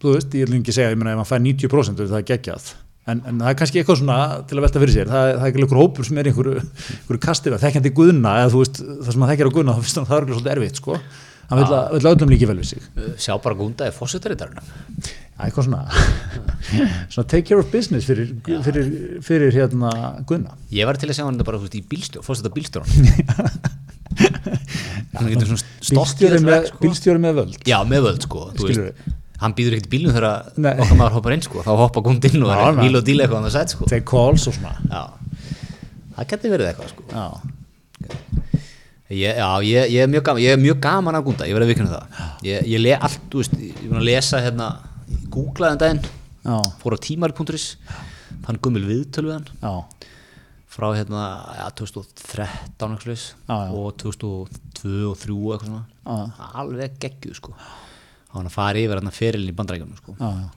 A: þú veist, ég vil ekki segja, ég meina ef hann fær 90% þá er það geggjað En, en það er kannski eitthvað svona til að velta fyrir sér. Það, það er ekki einhver hópur sem er í einhverju, einhverju kastir að þekkjandi guðna eða þú veist það sem að þekkja á guðna þá finnst það ekki svolítið erfitt sko. Hann vil, að, öllum líki vel við sig.
B: Uh, Sjá bara Gunda í fósitaritarinn
A: Það er eitthvað svona. Svona take care of business fyrir, fyrir, fyrir hérna guðna.
B: Ég var til að sjá hann bara veist, í bílstjórn, fórseta bílstjórn
A: bílstjóri með,
B: sko.
A: með völd.
B: Já, með völd sko hann býður ekkert í bílnum þegar okkar maður hoppar inn sko. Þá hoppa gund inn og
A: Já,
B: er bíl og díla eitthvað annað sætt sko.
A: Take calls og svona.
B: Já, það getur verið eitthvað sko.
A: Já,
B: Ég, já, ég, ég, er mjög gaman, ég er mjög gaman að gunda, ég verði að vikna það. Ég, ég le allt, þú veist, ég er búin að lesa hérna, ég googlaði en daginn
A: já,
B: fór á tímari.is þann gummul viðtöl við hann.
A: Já,
B: frá hérna, 2013
A: Já, já.
B: og 2002 og 2003 og eitthvað svona. Alveg geggjuð sko þá hann að fara yfir hérna ferilin í bandrækjum sko.
A: já, já.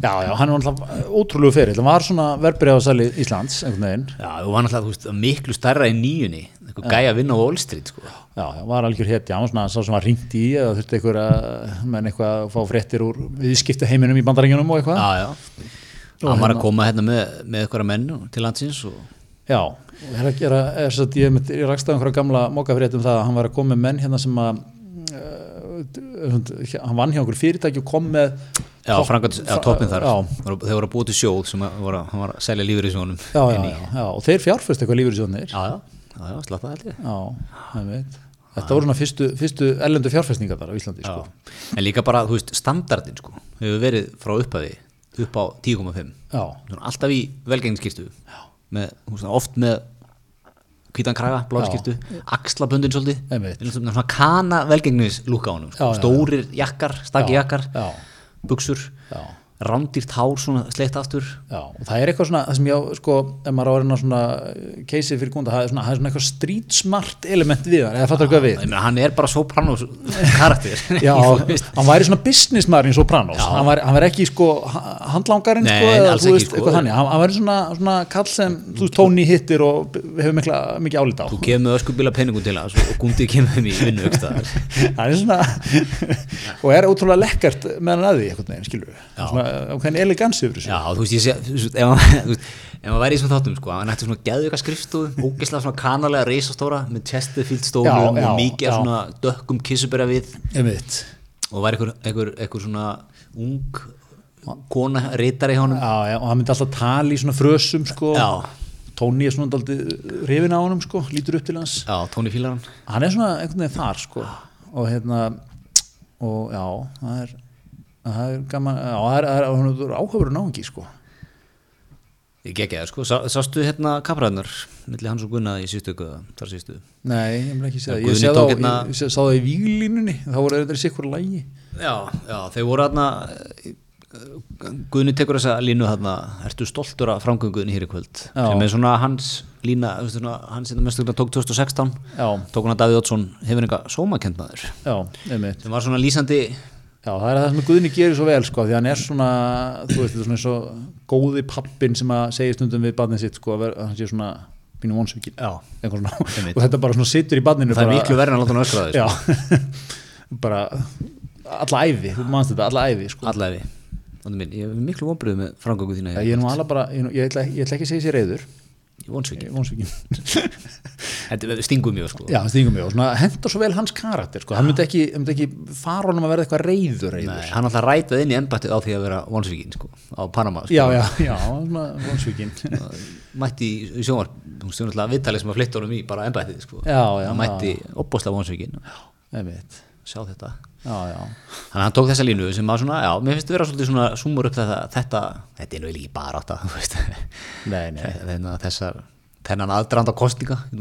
A: Já, hann er alltaf ótrúlegu fyrir, hann var svona verbreyðasæli Íslands, einhvern veginn,
B: já, og hann alltaf, þú veist, miklu stærra í nýjunni eitthvað gæja að vinna á Wall Street sko.
A: já, já, var algjör hétti, hann var svona sá sem var ringt í eða þurfti einhver að, menn eitthvað að fá fréttir úr viðskipta heiminum í bandarækjunum og eitthvað.
B: já, já, hann var að koma hérna með, með eitthvað menn til landsins og
A: Já, og ég er að gera, er satt, ég, ég rakst á einhverja gamla mókafrétt um það að hann var að koma með menn hérna sem að uh, hann vann hjá einhverju fyrirtæki og kom með
B: Já, frangat, já, toppin þar. Þeir voru að búið til sjóð sem að, voru, að- hann var að selja lífur í sjónum
A: já, já, já, já, og þeir fjárfust eitthvað lífyrirsjónir
B: já, já, slatt það
A: veit Þetta voru svona fyrstu, fyrstu ellendu fjárfestingar þar á Íslandi sko.
B: En líka bara, þú veist, standardin sko, hefur verið frá upphafi upp á 10,5
A: Já,
B: Svona alltaf í veist, oft með hvítan kraga, bláskirtu, axlaböndin svolítið, svona kana velgengnis lúka á
A: já.
B: stórir jakkar, stakki jakkar buksur, rándýrt hár svona sleitt aftur.
A: Já og það er eitthvað svona, það sem ég á, sko ef maður á að reyna svona keisið fyrir kúnda það er svona, það er svona eitthvað street smart element við hann, eða fattar hvað við?
B: Meina, hann er bara sopranos karakter.
A: Já, hann væri svona businessmaður í Sopranos.
B: Já.
A: hann væri, hann væri ekki sko ha- handlangarinn
B: Nei,
A: sko, eða þú veist,
B: sko.
A: eitthvað þannig. Hann, hann væri svona, svona kall sem, þú veist, Tony hittir og hefur mikla, mikið álít á.
B: Þú kemur með öskubíla peningum til hans og Gundi kemur í vinnu
A: hann er svona og er ótrúlega lekkert með hann að því einhvern veginn, skilur við svona, ákveðin elegansi yfir þessu
B: Já, þú veist, ég sé, ef hann, ef hann væri í svona þáttum, sko, hann ætti svona geðvika skrifstofu, ógeðslega svona kanalega reisastóra með Chesterfield stólum
A: Já, já,
B: og mikið af
A: já.
B: svona dökkum kissubera við
A: einmitt
B: og væri einhver, einhver, einhver svona ung kona reytari hjá honum.
A: já, já, og hann myndi alltaf tala í svona frösum sko.
B: Já.
A: Tony er svona daldið hrifin á honum sko, lítur upp til hans
B: Já, Tony fílar hann.
A: hann er svona einhvern veginn þar sko. og hérna og já, það er það er gaman, já, það er, það er, það er áhugurinn áhengi sko.
B: Ég gekk eða, sko, Sá, sástu hérna kapræðnar, milli hans og Gunna í ykkur, þar síðustu.
A: nei, ég vil ekki segja það. Ég það,
B: hérna-
A: ég, sá það í víglínunni. Þá voru þetta í sikkur lægi
B: Já, já, þeir voru hérna Guðni tekur þessa línu hérna. Ertu stoltur af framgönguðinni hér í kvöld? Sem er svona hans lína hans þetta mestur tók 2016
A: já,
B: tók hann að Davíð Oddsson hefur einhver sómakend maður.
A: Já, einmitt.
B: Sem var svona lýsandi
A: Já, það er það sem Guðni gerir svo vel sko, því hann er svona, þú veist, þetta er svona eins og góði pappin sem að segja stundum við barnið sitt, sko, að hann sé svona pínu vonsvikið,
B: Já.
A: og þetta bara svona situr í barninu
B: það er miklu verið en að láta hann öskra
A: Já,
B: það
A: bara alla æfi, þú manst þetta, alla æfi sko.
B: allavegi minn, ég hef miklu vonbröðu með framgöngu þína
A: Já, ég er nú alveg bara, ég, ég, ætla, ég ætla ekki að segja sér reyður vonsvikið.
B: Stingum mjög sko.
A: Já, stingum svona hendur svo vel hans karakter sko, hann myndi ekki, ekki fara honum að verða eitthvað reyður reyður
B: Nei, hann alltaf rætað inn í embættið á því að vera vonsvikin sko, á Panama sko.
A: Já, já, já, svona vonsvikinn.
B: Mætti í, sjónvarp þú veist, náttúrulega viðtalið sem að flytta honum í bara embættið sko.
A: Já, já,
B: mætti opbóðslega vonsvíkin
A: Einmitt.
B: sjá þetta
A: Já, já,
B: þannig að hann tók þessa línu sem var svona, já, mér finnst þetta vera svolítið svona sumur upp þetta, þetta, þetta er nú ekki bara átta þú veist,
A: nei, nei.
B: Þennan þessar þennan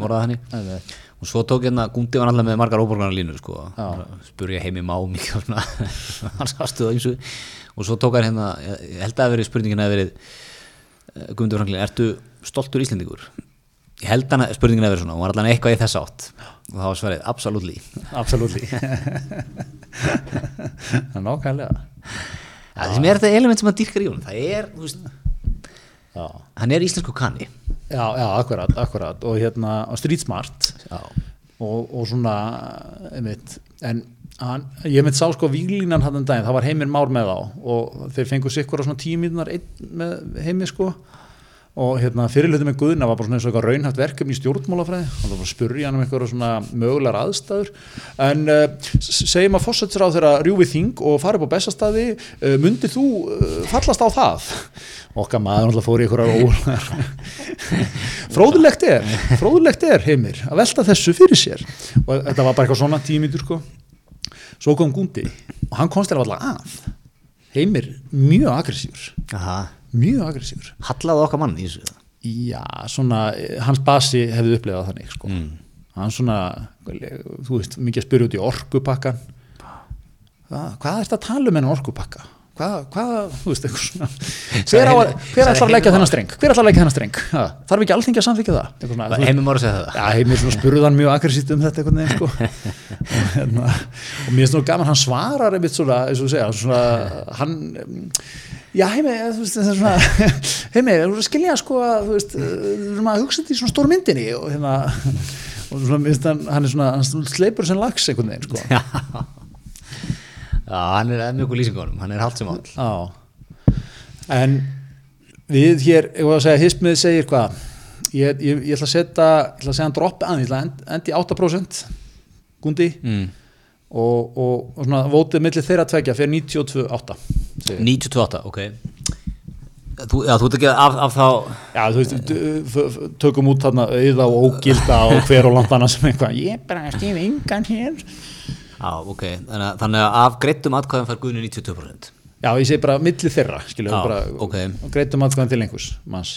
B: morðað henni
A: Einmitt.
B: og svo tók hérna, Gundi var alltaf með margar óborgarnar línur sko,
A: Já.
B: spurði heimi má mikið hans aðstöða eins og og svo tók hann hérna, ég held að það verið spurningin að verið eh, Guðmundur Franklin, ertu stoltur Íslendingur? Ég held að spurningin að verið svona, hún var allan eitthvað í þess átt. Og það var svarið, absolutely.
A: Absolutely Það er nákvæmlega.
B: Það sem er þetta element sem að dýrkar í honum það er, þú veist, hann er íslensku kanni
A: já, já akkurat, akkurat. Og hérna, og street smart.
B: Já,
A: og, og svona einmitt, en hann, ég mitt sá sko víglínan hann en daginn, það var heimir már með þá og þeir fengu sikkur á svona einn með heimi sko og hérna fyrirlutin með Guðna var bara svona eins og eitthvað raunhæft verkefni í stjórnmálafræði. Og það var að spurja hann um eitthvað svona mögulegar aðstæður. En uh, segjum að fósetsra á þeirra rjúfi þing og farið á bestastæði uh, myndir þú uh, fallast á það? Okkar maður náttúrulega fór í einhverjar ólar fróðulegt er fróðulegt er heimir að velta þessu fyrir sér. Og þetta var bara eitthvað svona tímitur sko. Svo kom Gundi og hann þér alltaf að. Heimir mjög aggressífur.
B: Aha.
A: Mjög aggressífur
B: Hallaði okkar mann í þessu
A: já, svona, hans basi hefði upplegað þannig sko. hann svona þú veist, mikið að spyrja út í orkupakkan hvað, hvað er þetta að tala um hennar orkupakka? Hvað, hvað, þú veist, eitthvað svona. Hver, á, hver ætlar að leggja þennan streng? Hver ætlar að leggja þennan streng, ha, þarf ekki alþingi að samþykja það? Eitthvað svona, veist,
B: Heimir Már að segja það.
A: Já, heimir svona spurði hann mjög aggressíft um þetta veginn sko. og, hérna, og mér finnst nú gaman hann svarar einmitt svona, eins og segja svona, hann já heimi, þú veist, það er svona heimi, þú veist, skilja sko að þú veist, uh, við erum að hugsa þetta í svona stór myndinni og hérna og svona, mér finnst hann, hann er svona, hann sleipur sem lags einhvern veginn sko.
B: Já, hann er mjög góð lýsingunum, hann er haldt sem all
A: Já. En við hér, ég var að segja, hismið segir hvað? Ég, ég, ég ætla að setja ég ætla að segja hann droppi að, ég ætla að end- endi í 8% gundi.
B: Mm.
A: og, og, og svona vótið millir þeirra tvekja fyrir 92,8 segir ég.
B: 98, ok þú, Já, þú ert ekki af, af þá
A: Já, þú veist, tökum út þarna auða og ógilda og hver og langt annað sem eitthvað, ég bara stíf engan hér
B: Já, ok, þannig að, þannig að af greittum atkvæðum fær Guðni 92%
A: Já, ég segi bara millir þeirra, skilju,
B: Já,
A: bara
B: ok.
A: greitum aðkvæðan til einhvers, manns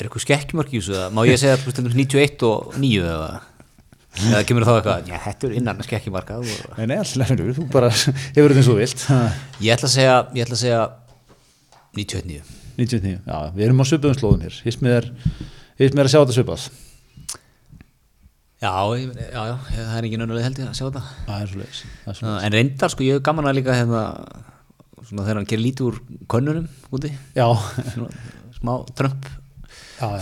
B: Er eitthvað skekkjumörk í þessu? eða Má ég segja að þú stendur 91 og 9 eða eða kemur þá eitthvað, já, þetta er innan skekkjumarka og...
A: Nei, nei, alltaf, þú bara hefur þetta eins og vilt.
B: Ég ætla að segja, ég ætla að segja 91
A: 99, já, við erum á svipuðum slóðum hér. Hismið er, er að sjá þetta svipað.
B: Já, já, já, það er ekki nönnuleg held ég að sjá þetta.
A: Það er svo leiðis
B: En reyndar, sko, ég hef gaman að líka hérna, svona þegar hann gerir lítið úr könnunum úti,
A: Já,
B: svona, smá
A: já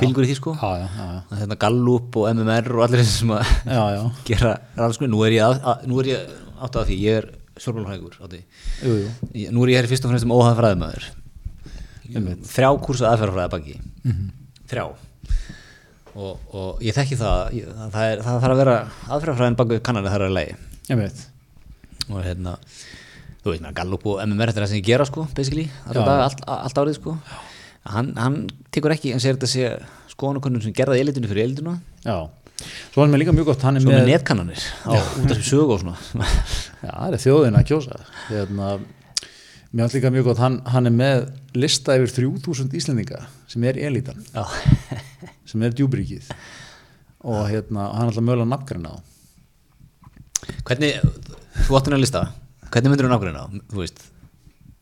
B: fylgur í því, sko.
A: Já, já, já, já,
B: Að hérna Gallup og MMR og allir þessi sem að
A: já, já,
B: gera rannsóknir, nú er ég, að, að, átt af því, ég er ég, nú er ég hér fyrst og fremst um óhæða fræðumæður
A: Einmitt.
B: þrjá kursa aðferðafræða baki.
A: Mhm.
B: þrjá. Og, og ég þekki það ég, það, er, það þarf að vera aðferðafræðin baki kannanir þar er að leiði og hérna þú veit maður Gallup og MMR þetta er það sem ég gera sko basically, alltaf
A: Já.
B: dag, allt, árið sko hann, hann tekur ekki, hann segir þetta sé skoðanakönnun sem gerði elitinu fyrir elitinu.
A: Já, svo er mér líka mjög gott Hann er
B: svo með netkannanir. Á út af sögu og svona.
A: Já, það er þjóðin að kjósa. Hérna, mér er líka mjög gott hann, hann er með lista yfir 3000 Íslendinga sem er elítan
B: já,
A: sem er djúbríkið og hérna, hann er alltaf mögulega nafngræna á.
B: Hvernig, þú áttin að lista. Hvernig myndir þú nákvæmlega á, þú veist?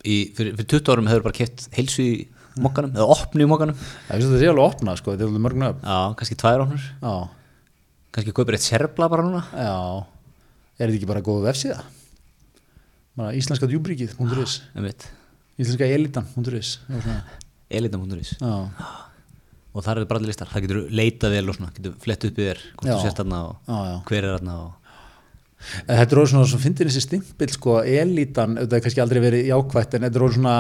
B: Í, fyrir, fyrir 20 árum hefur bara keft heilsu í mokkanum, eða opni í mokkanum.
A: Það er alveg opna, sko, þetta er alveg mörg nöfn.
B: Já, kannski tvær opnur.
A: Já,
B: kannski kaupir eitt serbla bara núna.
A: Já. Er þetta ekki bara góð vefsíða? Bara íslenska djúbríkið.is
B: einmitt,
A: Íslenska elitan.is Já, svona.
B: elitam.is
A: já,
B: og þar eru bara allir listar, það getur leitað vel og svona, getur flett upp í þér hvort
A: Já.
B: þú sért þarna og
A: Já, já.
B: hver er þarna og
A: Þetta er orðið svona, svo fyndin þessi stimpil sko, elitan, þetta er kannski aldrei verið jákvætt en þetta er orðið svona,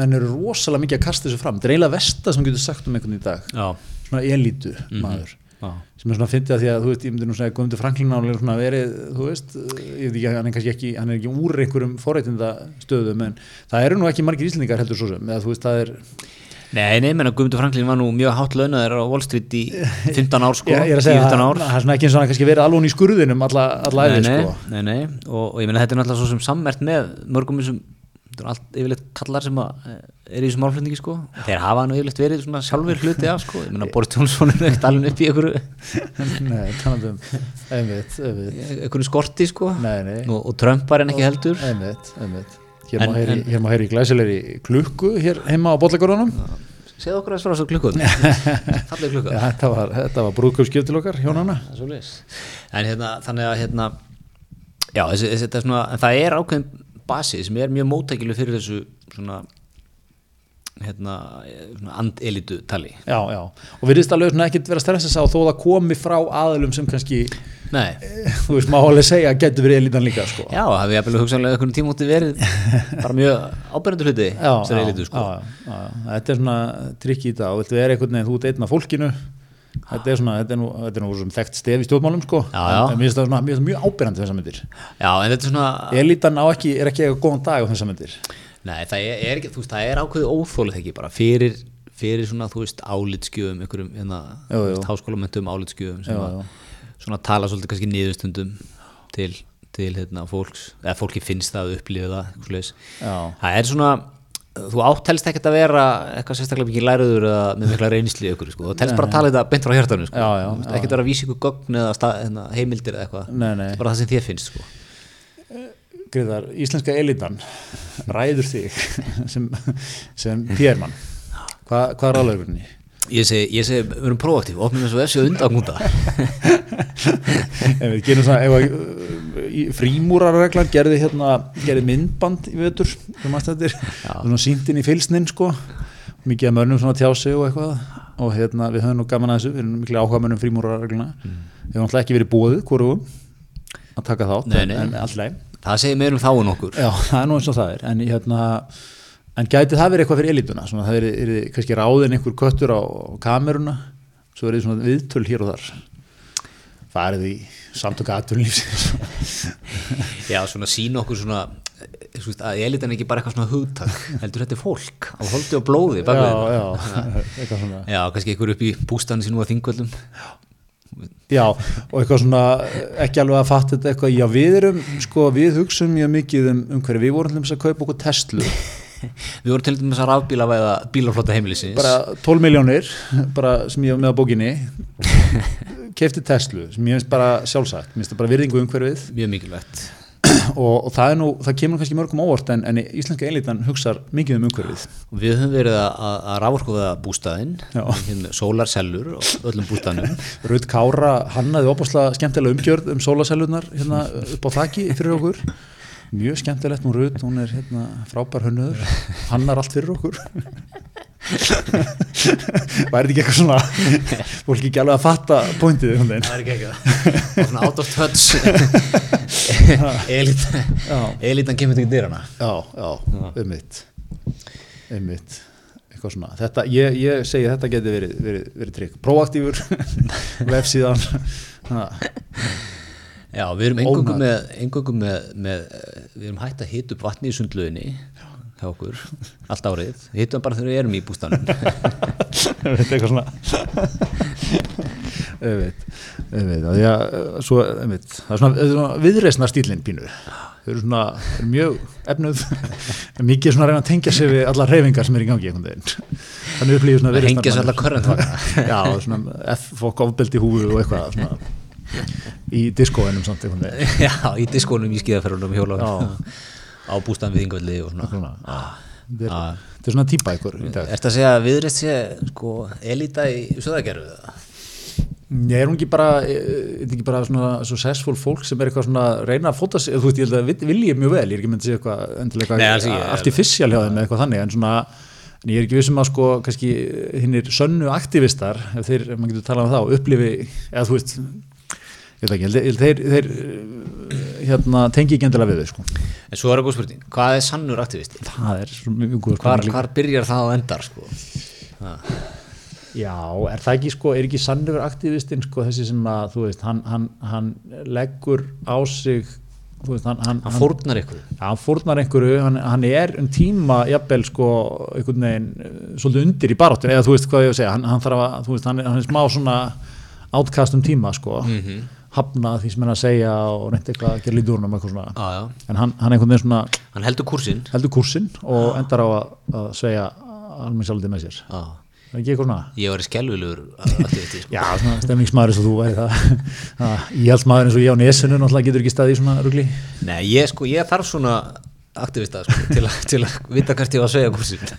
A: menn eru rosalega mikið að kasta þessu fram, þetta er eiginlega versta sem þú getur sagt um einhvern í dag,
B: já,
A: svona elitu maður,
B: já,
A: sem er svona að því að þú veist, ég myndi nú segja, Guðmundur Franklin álega svona verið, þú veist, ég veit ekki, hann er kannski ekki, hann er ekki úr einhverjum forreitinda stöðum, en það eru nú ekki margir íslendingar heldur svo sem, eða þú veist, það er
B: Nei, nei, menna Guðmundur Franklin var nú mjög hátt launaður á Wall Street í 15 ár sko,
A: ég, ég að segja,
B: 10-15
A: það
B: ár.
A: það er svona ekki eins og hann kannski verið alveg í skurðinum alla, alla
B: nei, nei,
A: sko.
B: nei, nei, og, og ég meina þetta er náttúrulega svo sem sammert með mörgum þessum þetta er allt yfirleitt kallar sem að eh, er í þessum málflutningi sko. Þeir hafa nú yfirleitt verið svona sjálfur hluti af sko, ég meina Boris Johnson er ekkert alveg upp í einhverju,
A: Nei, talandi um, einmitt, einmitt.
B: Einhverju skorti sko.
A: Nei, nei,
B: og, og Trump var en ekki heldur.
A: einmitt, einmitt Hér
B: En-
A: má heyri,
B: en-
A: hér má heyri glæsilegri klukku hér heima á bollagörðunum.
B: Segðu okkur að svara svo
A: ja, Þetta var, þetta var brúðkaupskjöf til okkar, hjónana
B: svoleiðis. en hérna, þannig að hérna, já, þessi, þessi, þetta er svona, það er ákveðin basi sem er mjög móttækileg fyrir þessu svona hérna, andelitu tali.
A: Já, já, og virðist alveg svona ekkert vera að stressa sá þó það komi frá aðilum sem kannski,
B: Nei,
A: þú veist, má alveg segja að getur verið elitan líka, sko.
B: Já, hafi ég að hugsanlega einhvern tímúti verið bara mjög ábyrjandur hluti sem elitu sko.
A: já, já, já, þetta er svona trikk í þetta. Og viltu vera einhvern veginn, þú af fólkinu. Þetta er svona, þetta er nú, þetta er nú þekkt stef í stjórnmálum, sko.
B: Já, já.
A: en mér finnst það svona, það mjög ábyrjandi þessar myndir.
B: Já, en þetta er svona
A: elitan á ekki, er ekki eitthvað góðan dag á þessar myndir
B: Nei, það er, er ekki, veist, það er ákveðið óþólið ekki bara fyrir, fyrir svona, þú veist, álitskjöfum, einhverjum, hérna,
A: Jú, jú.
B: háskólamöntum álitskjöfum sem
A: Já,
B: að, svona tala svolítið kannski niðurstundum til, til, hérna, fólks, eða fólki finnst það að upplifa það, eitthvað.
A: Já.
B: Það er svona, þú átt helst ekkert að vera eitthvað sérstaklega mikið læruður eða með mikla reynsli ykkur, sko, þú telst bara að tala þetta beint frá hjartanum, sko, ekkert vera að vísa ykkur gögn eða hérna, heimildir eða eitthvað,
A: Nei, nei.
B: Það bara það sem þér finnst, sko.
A: Greiðar, íslenska elitan ræður þig sem, sem PR-mann Hva, hvað er alvegurinn
B: Ég segi, ég segi, við erum proaktíf, opnum þessu þessu undagúnda.
A: ef við gerum í frímúrarreglan gerði hérna gerði myndband í er svona síntinn í fylsnin sko. Mikið að mönnum svona tjá sig og eitthvað. Og hérna við höfum nú gaman að þessu við erum miklu áhuga mönnum frímúrarregluna mm. við höfum alltaf ekki verið búið hvorum að taka þátt
B: Nei,
A: en,
B: nei.
A: en alltaf
B: Það segir meir um þá en okkur.
A: Já, það er nú eins og það er. En, hérna, en gæti það verið eitthvað fyrir elituna svona, það er, er kannski ráðin einhver köttur á kameruna svo er þið svona viðtöl hér og þar. Farið í samtöku aðtölunlífsins
B: Já, svona sína okkur svona að elitan er ekki bara eitthvað svona hugtak heldur þetta er fólk á holdi og blóði
A: já,
B: þetta.
A: já, eitthvað svona.
B: Já, kannski einhver upp í bústanu sínu á þingvöldum
A: já, og eitthvað svona ekki alveg að fatta þetta eitthvað, já við erum sko, við hugsum mjög mikið um, um hverju við vorum til þess að kaupa okkur Tesla.
B: Við vorum til dæmis að rafbíla væða bílaflota heimilisins.
A: Bara 12 miljónir bara sem ég var með á bókinni. Kefti Tesla sem ég finnst bara sjálfsagt, mér finnst það bara virðingu um hverfið
B: mjög mikilvægt
A: og, og það er nú, það kemur nú kannski mörgum óvart en, en íslenska elitan hugsar mikið um umhverfið.
B: Við höfum verið að, að, að rávorkuða hérna, sólarsellur og öllum bústaðnum.
A: Rut Kára hannaði opaslega skemmtilega umgjörð um sólasellunar hérna upp á þakki fyrir okkur. Mjög skemmtilegt hún Rut, hún er hérna frábær hönnuður, hannar allt fyrir okkur væri þetta ekki eitthvað svona fólk ekki alveg að fatta pointið
B: það er ekki og svona out of touch. Elitan,
A: Já.
B: kemur til dyrana
A: já, já, ummitt ummitt eitthvað svona, þetta, ég, ég segi að þetta geti verið, verið, verið trygg, proaktífur vefsíðan.
B: Já, við erum engöngu
A: Ónar.
B: með, með, með við erum hægt að hita upp vatni í sundlöginni hjá okkur, allt árið. Hitum bara þegar við erum í bústanum
A: Einmitt, eitthvað svona. Já, svo, einmitt, það er svona, er viðreisna stílinn pínu. Þau eru svona eru mjög efnuð. Mikið svona að reyna að tengja sig við alla reyfingar sem er í gangi þannig upplýður svona
B: það hengja allar körrent vagna
A: já, svona F-fokk ofbeldi húfu og eitthvað svona. Í diskóinum samt einhvern veginn.
B: Já, í diskónum í skíðaferðunum hjóla
A: Já.
B: Á bústan við yngvelli og svona.
A: Þetta er,
B: Já.
A: þetta er svona típa ykkur dag.
B: Ertu að segja að viðreist sé sko elita í söðagerðu það?
A: Ég er hún ekki bara, er þetta ekki bara svona successful fólk sem er eitthvað svona reyna að fóta sig, þú veist, ég held að vil- vilji mjög vel, ég er ekki myndið að segja eitthvað endilega artificial hjá þeim eða eitthvað þannig, en svona, en ég er ekki vissum að sko, kannski hinnir sönnu aktivistar, ef þeir, ef maður getur talað um þá, upplifi, eða þú veist, ég veit ekki, þeir, þeir, uh, hérna, tengi ekki endilega við þau, sko.
B: En svo er það góð spurning, hvað er sannur aktivisti?
A: Það er svo mjög góð
B: Hvar,
A: spurning
B: hvar byrjar það og endar sko? Ha.
A: Já, er það ekki sko, er ekki sannur aktivistinn sko þessi sem að, þú veist, hann, hann, hann leggur á sig, þú veist, hann, hann,
B: Hann fórnar
A: Já, hann fórnar einhverju, hann, hann er um tíma jafnvel sko einhvern veginn eh, svolítið undir í baráttun eða þú veist hvað ég að segja, hann, hann þarf að þú veist, hann, er- hann er smá svona átkast um tíma sko,
B: Mhm.
A: Hafna því sem hann er að segja og reynda eitthvað að gera lítið úr hann
B: Já, já,
A: en hann, hann einhvern veginn svona
B: hann heldur kursinn
A: heldur kursinn og endar á að, að segja alveg sjálfið með sér,
B: Já,
A: er ekki eitthvað svona?
B: Ég var skelvilegur aktivisti sko.
A: Já, svona stemningsmaður eins og þú væri það, það íhaldsmaður eins og ég á nesinu náttúrulega getur ekki staðið í svona rugli.
B: Nei, ég sko, ég þarf svona aktivista sko, til, að, til að vita hvert ég var að segja kursinn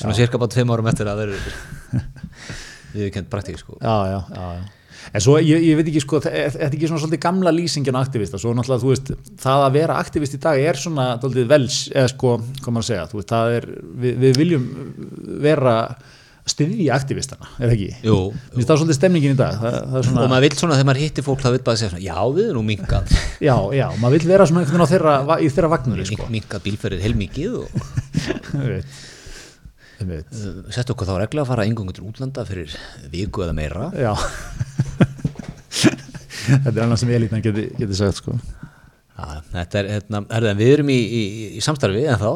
B: Svona cirka bara tveim árum eftir að það eru viðkend praktík sko.
A: Já, já, já, já. En svo, ég, ég veit ekki, sko, þe- er þetta ekki svona svolítið gamla lýsingin á aktivista, svo náttúrulega, þú veist, það að vera aktivist í dag er svona, dálítið vels, eða sko, maður að segja, þú veist, það er, við, við viljum vera styðja aktivistana, er það ekki?
B: Jú,
A: Mér það svolítið stemningin í dag, það, það er
B: og
A: svona,
B: maður vill svona þegar maður hittir fólk það vill bara segja svona, já við erum nú minkað
A: já, já, maður vill vera svona einhvern veginn á þeirra, í þeirra vagnuri, sko.
B: minkað bílferðir heilmikið og
A: Ég veit, ég veit,
B: uh, sett okkur þá regla að fara engungu til útlanda fyrir viku eða meira.
A: Já. Þetta er annað sem elítan geti, geti sagt, sko.
B: Já, þetta er, hérna, herðan, við erum í, í, í samstarfi en þá?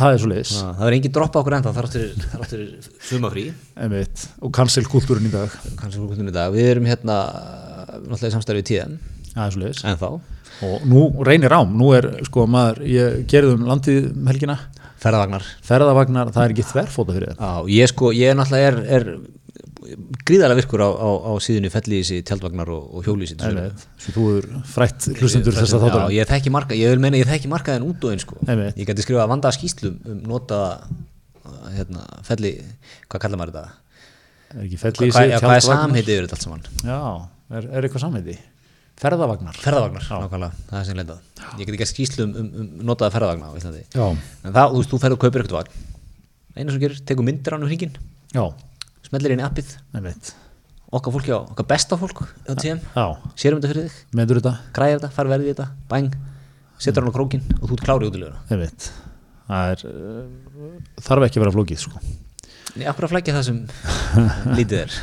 A: Það er svo leiðis,
B: það er engin droppa okkur ennþá þar áttur, þar áttur sumafrí
A: og cancel kultúrin í dag,
B: okkur í dag, við erum hérna náttúrulega í samstarfi í tíðan
A: það er svo leiðis.
B: en þá,
A: og nú reynir ám, nú er sko maður, ég gerði um landið um helgina,
B: ferðavagnar
A: ferðavagnar, það er ekki þverfóta fyrir þeim.
B: Já, ég sko, ég náttúrulega er, er gríðarlega virkur á, á, á síðunni fellísi, tjaldvagnar og, og hjólísi
A: svo þú er frætt hlustendur þess að
B: Já,
A: þáttur.
B: ég þekki marka, ég vil meina ég þekki markaðin út og einn sko
A: Einmitt.
B: Ég gæti skrifað vandaða skýslum um notaða hérna, felli, hvað kallar maður þetta?
A: Er ekki fellísi,
B: já, hvað er
A: tjaldvagnar?
B: samheitið yfir þetta allt saman?
A: Já, er, er eitthvað samheiti? Ferðavagnar.
B: Ferðavagnar, nákvæmlega, það er sem leitað Ég geti gert skýslu um, um, um notaða ferðavagna á Íslandi.
A: Já,
B: En það, þú veist, þú ferð og kaupir eitthvað Einu sem gerir, tekur myndir á hann um hringin
A: já,
B: Smellir inn í appið, okkar fólki á, okkar besta fólk á TM, sérum þetta fyrir þig.
A: Meður þetta,
B: græðir þetta, far verðið þetta, bang setur hann á krókin og þú ert klári út í löguna.
A: Það er, uh, þarf ekki að vera flókið, sko.
B: Nei, akkur að flækja það sem lítið er?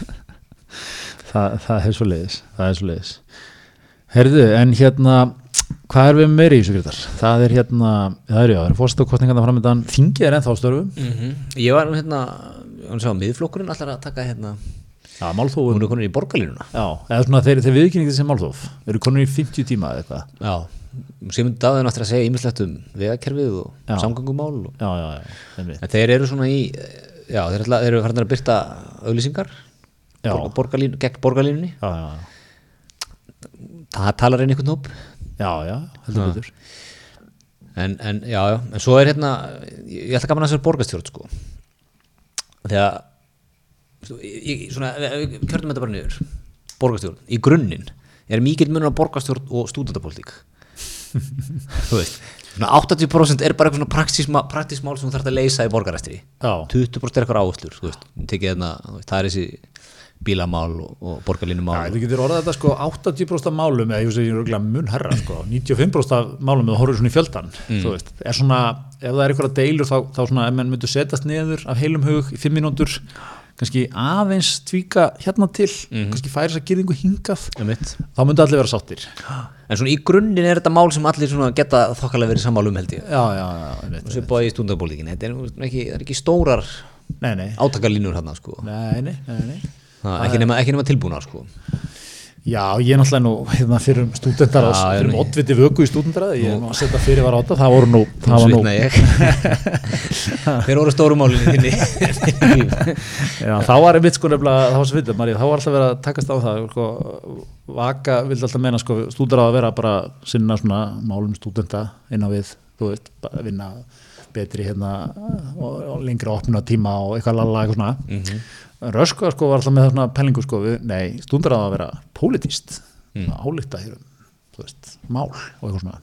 A: Það, það er svo leiðis, Herðu, en hérna, hvað er við meiri í þessu grítar? Það er hérna, það er já, það er fórstakostningarna framöndan, þingið er ennþá störfum.
B: mm Ég var hérna hann sá, miðflokkurinn allar að taka hérna
A: Já, málþófum.
B: hún er konin í borgarlínuna
A: Já, eða svona þeir, þeir viðkynningið sem málþóf, eru konur í 50 tíma eða eitthvað.
B: Já, sem daðin aftur að segja ímislegt um vegakerfið og
A: Já.
B: samgöngumál og,
A: Já, já, já,
B: en þeir eru svona í já, þeir, ætla, þeir eru farin að byrta auglýsingar
A: Já.
B: borg, borgarlín, gegn borgarlínunni
A: Já, já, já,
B: það talar inn einhvern hóp?
A: Já, já, heldur betur.
B: en, en já, já, en svo er hérna ég, ætla gaman að þessar borgarstjórn sko. Þegar svona, kjörnum þetta bara niður. Borgarstjórn, í grunninn er mikill munur á borgarstjórn og stúdentapolítík þú veist svona 80% er bara eitthvað svona praktísk ma- praktísk mál sem þú þarf að leysa í borgarestri
A: Já,
B: 20% er eitthvað áherslur hérna, það er þessi bílamál og, og borgarlínumál
A: Já, þú getur orðað þetta sko 80% af málum eða ég segi röglega mun herra sko 95% af málum eða horfður svona í fjöldan þú veist, er svona, ef það er eitthvað deilur þá, þá svona, ef menn myndu setjast niður af heilum hug í 5 mínútur kannski aðeins tvíka hérna til kannski færi þess að gyrðingu hingað þá myndu allir vera sáttir.
B: En svona í grunninn er þetta mál sem allir svona geta þokkalega verið sammálu um held ég.
A: Já, já, já,
B: og svo búið í stúndabólíkin þetta er ekki, er ekki stórar
A: Nei, nei,
B: átakalínur hérna sko.
A: Nei, nei, nei, nei.
B: Það, ekki, nema, ekki nema tilbúna sko
A: Já, ég er náttúrulega nú hérna, fyrir um stúdendar
B: Já, ég er
A: fyrir um oddviti vöku í stúdendara ég er nú að setja fyrir var á þetta, það voru nú það var nú,
B: hver voru stórumálinni þinni
A: Já, þá var einmitt sko nefnilega, það var svo fyrir, Marið, þá var alltaf verið að takast á það, sko, vaka vildi alltaf meina, sko, stúdar að vera bara sinna svona málum stúdenda innan við, þú veist, vinna betri hérna og, og lengri opna tíma og eitthvað lala eitthvað svona.
B: Mhm.
A: Röskva, sko, var alltaf með svona pellingu, sko, við, nei, stúdar að vera pólitíst, mm. álíkta hér um, þú veist, mál og eitthvað svona.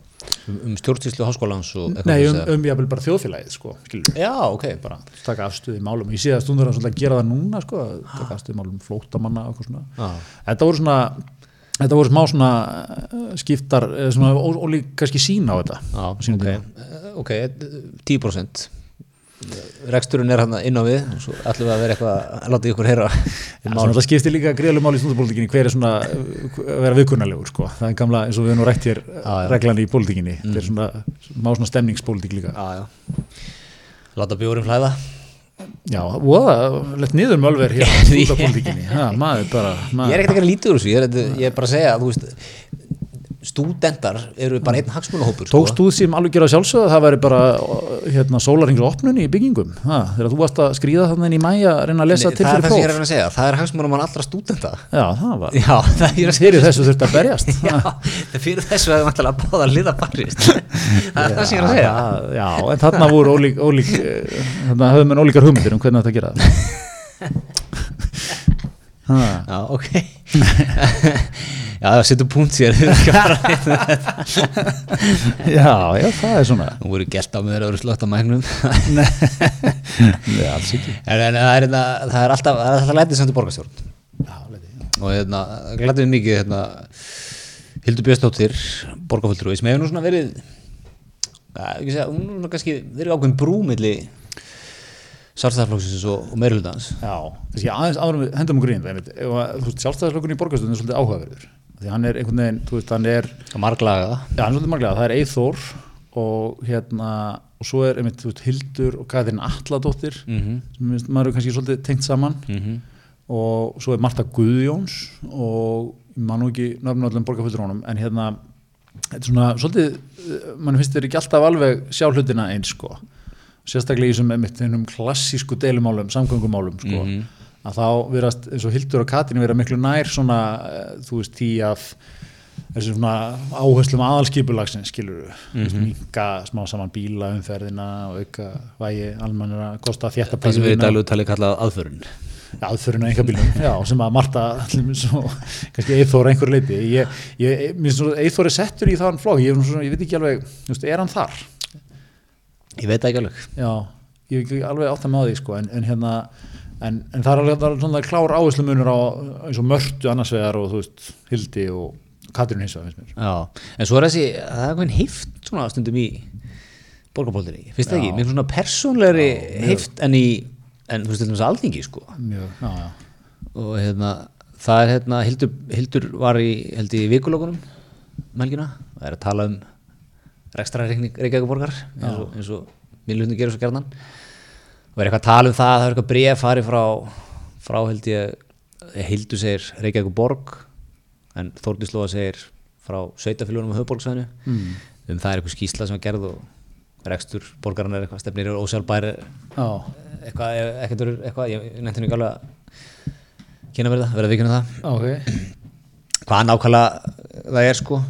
B: um, um stjórnsýslu háskólans og eitthvað
A: Nei, um,
B: að-
A: um jáfnvel bara þjóðfélagið, sko, skilur
B: já, ok
A: bara. Taka afstöðu í málum. Ég sé að stundur að svolítið gera það núna sko, að taka afstöðu í málum flóttamanna og eitthvað svona.
B: Já.
A: þetta voru svona þetta voru smá svona eh, skiptar eh, svona ó- ólík kannski sína á þetta
B: Já,
A: sínum
B: ok,
A: tíma.
B: Eh, ok, 10% Reksturinn er hann inn á við og svo ætlum við að vera eitthvað að láta ykkur heyra.
A: Það skiptir líka greiðlega máli í stundarbólitíkinni hver er svona að vera viðkunnarlegur sko. það er gamla eins og við erum nú rætt hér reglan í pólitíkinni. Þetta er svona má svona stemningspólitík líka.
B: Já, já. Láta bjórin flæða.
A: Já, lett niður mölver hér í bara
B: Ég er ekkert að gera lítið úr þessu, ég er bara að segja að þú veist stúdendar eru bara einn hagsmunahópur sko.
A: Tókst þú því alveg gera sjálfsögð að það væri bara hérna, sólarhingsopnun í byggingum? Ha, þegar þú varst að skrýða þannig í mæja að reyna að lesa
B: Nei,
A: til
B: Það er
A: fyrir
B: það sem er að
A: próf
B: reyna að segja, það er hagsmunamann allra stúdenda
A: Já, það var
B: Já, það er að
A: fyrir þessu þurfti að berjast.
B: Já, það fyrir þessu að það vantilega báða að liða barist. Það er það sem ég er að segja.
A: Já, en þarna voru ólík, ólík eh, þarna höfum við ólíkar hugmyndir um hvernig þetta gera. Það Ha,
B: Já, ok já, það setur punkt sér
A: já, já, það er svona.
B: Nú voru gælt á með þeirra að vera slögt á mæknum.
A: Nei, alls ekki.
B: En, en það, er, hérna, það er alltaf, það er alltaf lætið sem þú
A: já.
B: og hérna, glætið mikið hérna, Hildur Björnstóttir borgarfulltrúi sem hefur nú svona verið ja, ekki segja, hún er kannski verið ákveðin brúmilli Sarstæðarflóksins og, og meirulutans
A: Já, kannski aðeins áður en við hendum okkur inn það, einmitt. Ef að, þú veist, sjálfstæðarslökunni í borgarstöðun er svolítið áhugaverður því hann er einhvern veginn, þú veist, hann er
B: og marglaga
A: er það er Eithor og hérna, og svo er einmitt, þú veist, Hildur og Katrin Alladóttir
B: mm -hmm.
A: sem maður er kannski svolítið tengt saman og svo er Marta Guðjóns og man nú ekki nöfnum öllum borgarfulltrónum en hérna þetta er svona svolítið, mann finnst þeir ekki alltaf alveg sjá hlutina eins sko sérstaklega í þessum einmitt einum klassísku deilumálum, samgöngumálum sko.
B: Mhm.
A: að þá verðast eins og Hildur og Katrin vera miklu nær svona, eh, þú veist, tí af þessum svona áherslum aðalskipulagsins skilur mm minka smá saman bíla umferðina og auka vægi almannir að kosta þétta
B: það sem við í daglegu tali kallað aðförun.
A: Aðförun á engabílum, já, sem að Marta svo, kannski Eithor einhver leiti ég, ég, mér finnst svona Eithor er settur í þann flók, ég, ég veit ekki alveg er hann þar?
B: Ég veit það ekki alveg
A: Já, ég ekki alveg átt að með því sko, en, en hérna en, en það er alveg það er svona klár áherslu munur á eins og mörtu annars vegar og þú veist, Hildi og Katrin hins vegar finnst mér
B: Já, en svo er þessi, það er eitthvað heift svona stundum í borgarbóltinni, finnst það ekki? Mér finnst svona
A: mjög.
B: heift en í, en þú veist, þess að alþingi, sko.
A: mjög, já, já,
B: Og hérna, það er hérna, Hildur, Hildur var í, held í vikulókunum, melgina, og er að tala um rekstrareikning Reykjavík borgar, eins og, eins og minnlutin gerir svo gerðan. Og er eitthvað að tala um það, það er eitthvað bréf farið frá, frá held ég, Hildur segir Reykjavík borg, en Þórdís Lóa segir frá sveitafélunum á höfuborgsvæðinu
A: mm.
B: um það er eitthvað skýsla sem er gerð og rekstur borgarinn er eitthvað stefnir og ósjálfbær
A: já,
B: eitthvað, eitthvað, eitthvað, eitthvað ég nefndi nú ekki alveg að kynna verða, verða vikuna það.
A: Ok.
B: Hvað nákvæmlega það er sko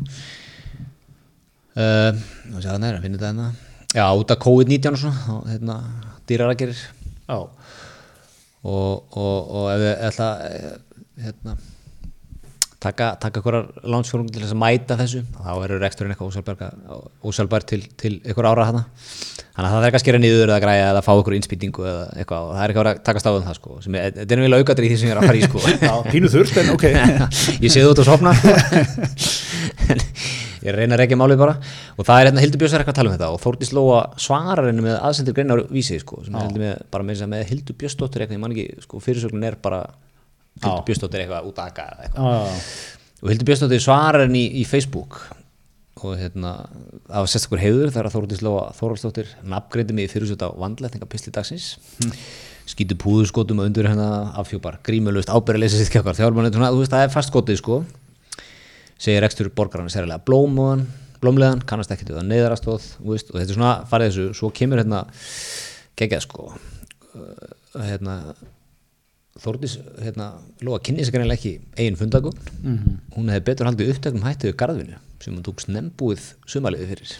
B: og sér það næra, finnir það hérna. Já, út af COVID-19 og svona og hérna, dýraragerir
A: já,
B: og, og, og ef við ætla eh, hérna taka, taka hverjar lánsfjórnum til þess að mæta þessu þá eru reksturinn eitthvað ósjálfbær, til, til einhver ára hana þannig að það er eitthvað að skera niður eða græja eða fá einhver innspýtingu eða eitthvað og það er eitthvað að taka stáðum það sko sem er, þetta er eiginlega aukaður í því sem ég er að fara í sko.
A: Já, pínu þurft en ok.
B: Ég sé þú út að sopna ég reyna að reykja málið bara. Og það er hérna Hildur Björns er eitthvað að tala um þetta og Þórdís Lóa svarar henni með aðsendir greinar vísi sko, sem heldur með, bara með, að með Hildur Björnsdóttir eitthvað, ég man ekki, sko, fyrirsögnin er bara Hildur. Björnsdóttir eitthvað út að eða eitthvað. Og Hildur Björnsdóttir svarar henni í, í Facebook. Og hérna það var sérstakur heiður þegar Þórdís Lóa Þóraldsdóttir nafngreindi mig í fyrirsögt á pisli dagsins. Skýtu púðuskotum og undir hennar afhjúpar grímulust ábyrðaleysi sitt kjákar þjálfmann það er fast skotið sko segir rekstur borgarinn sérlega blómuðan blómlegan, kannast ekki til það neyðarastóð og þetta er svona farið þessu svo kemur hérna geggjað sko. Uh, hérna Þórdís, hérna, Lóa kynni sér kannilega ekki eigin fundagögn
A: Mhm.
B: hún hefði betur haldið upptökum hættið við garðvinu sem hún tók snembúið sumaliði fyrir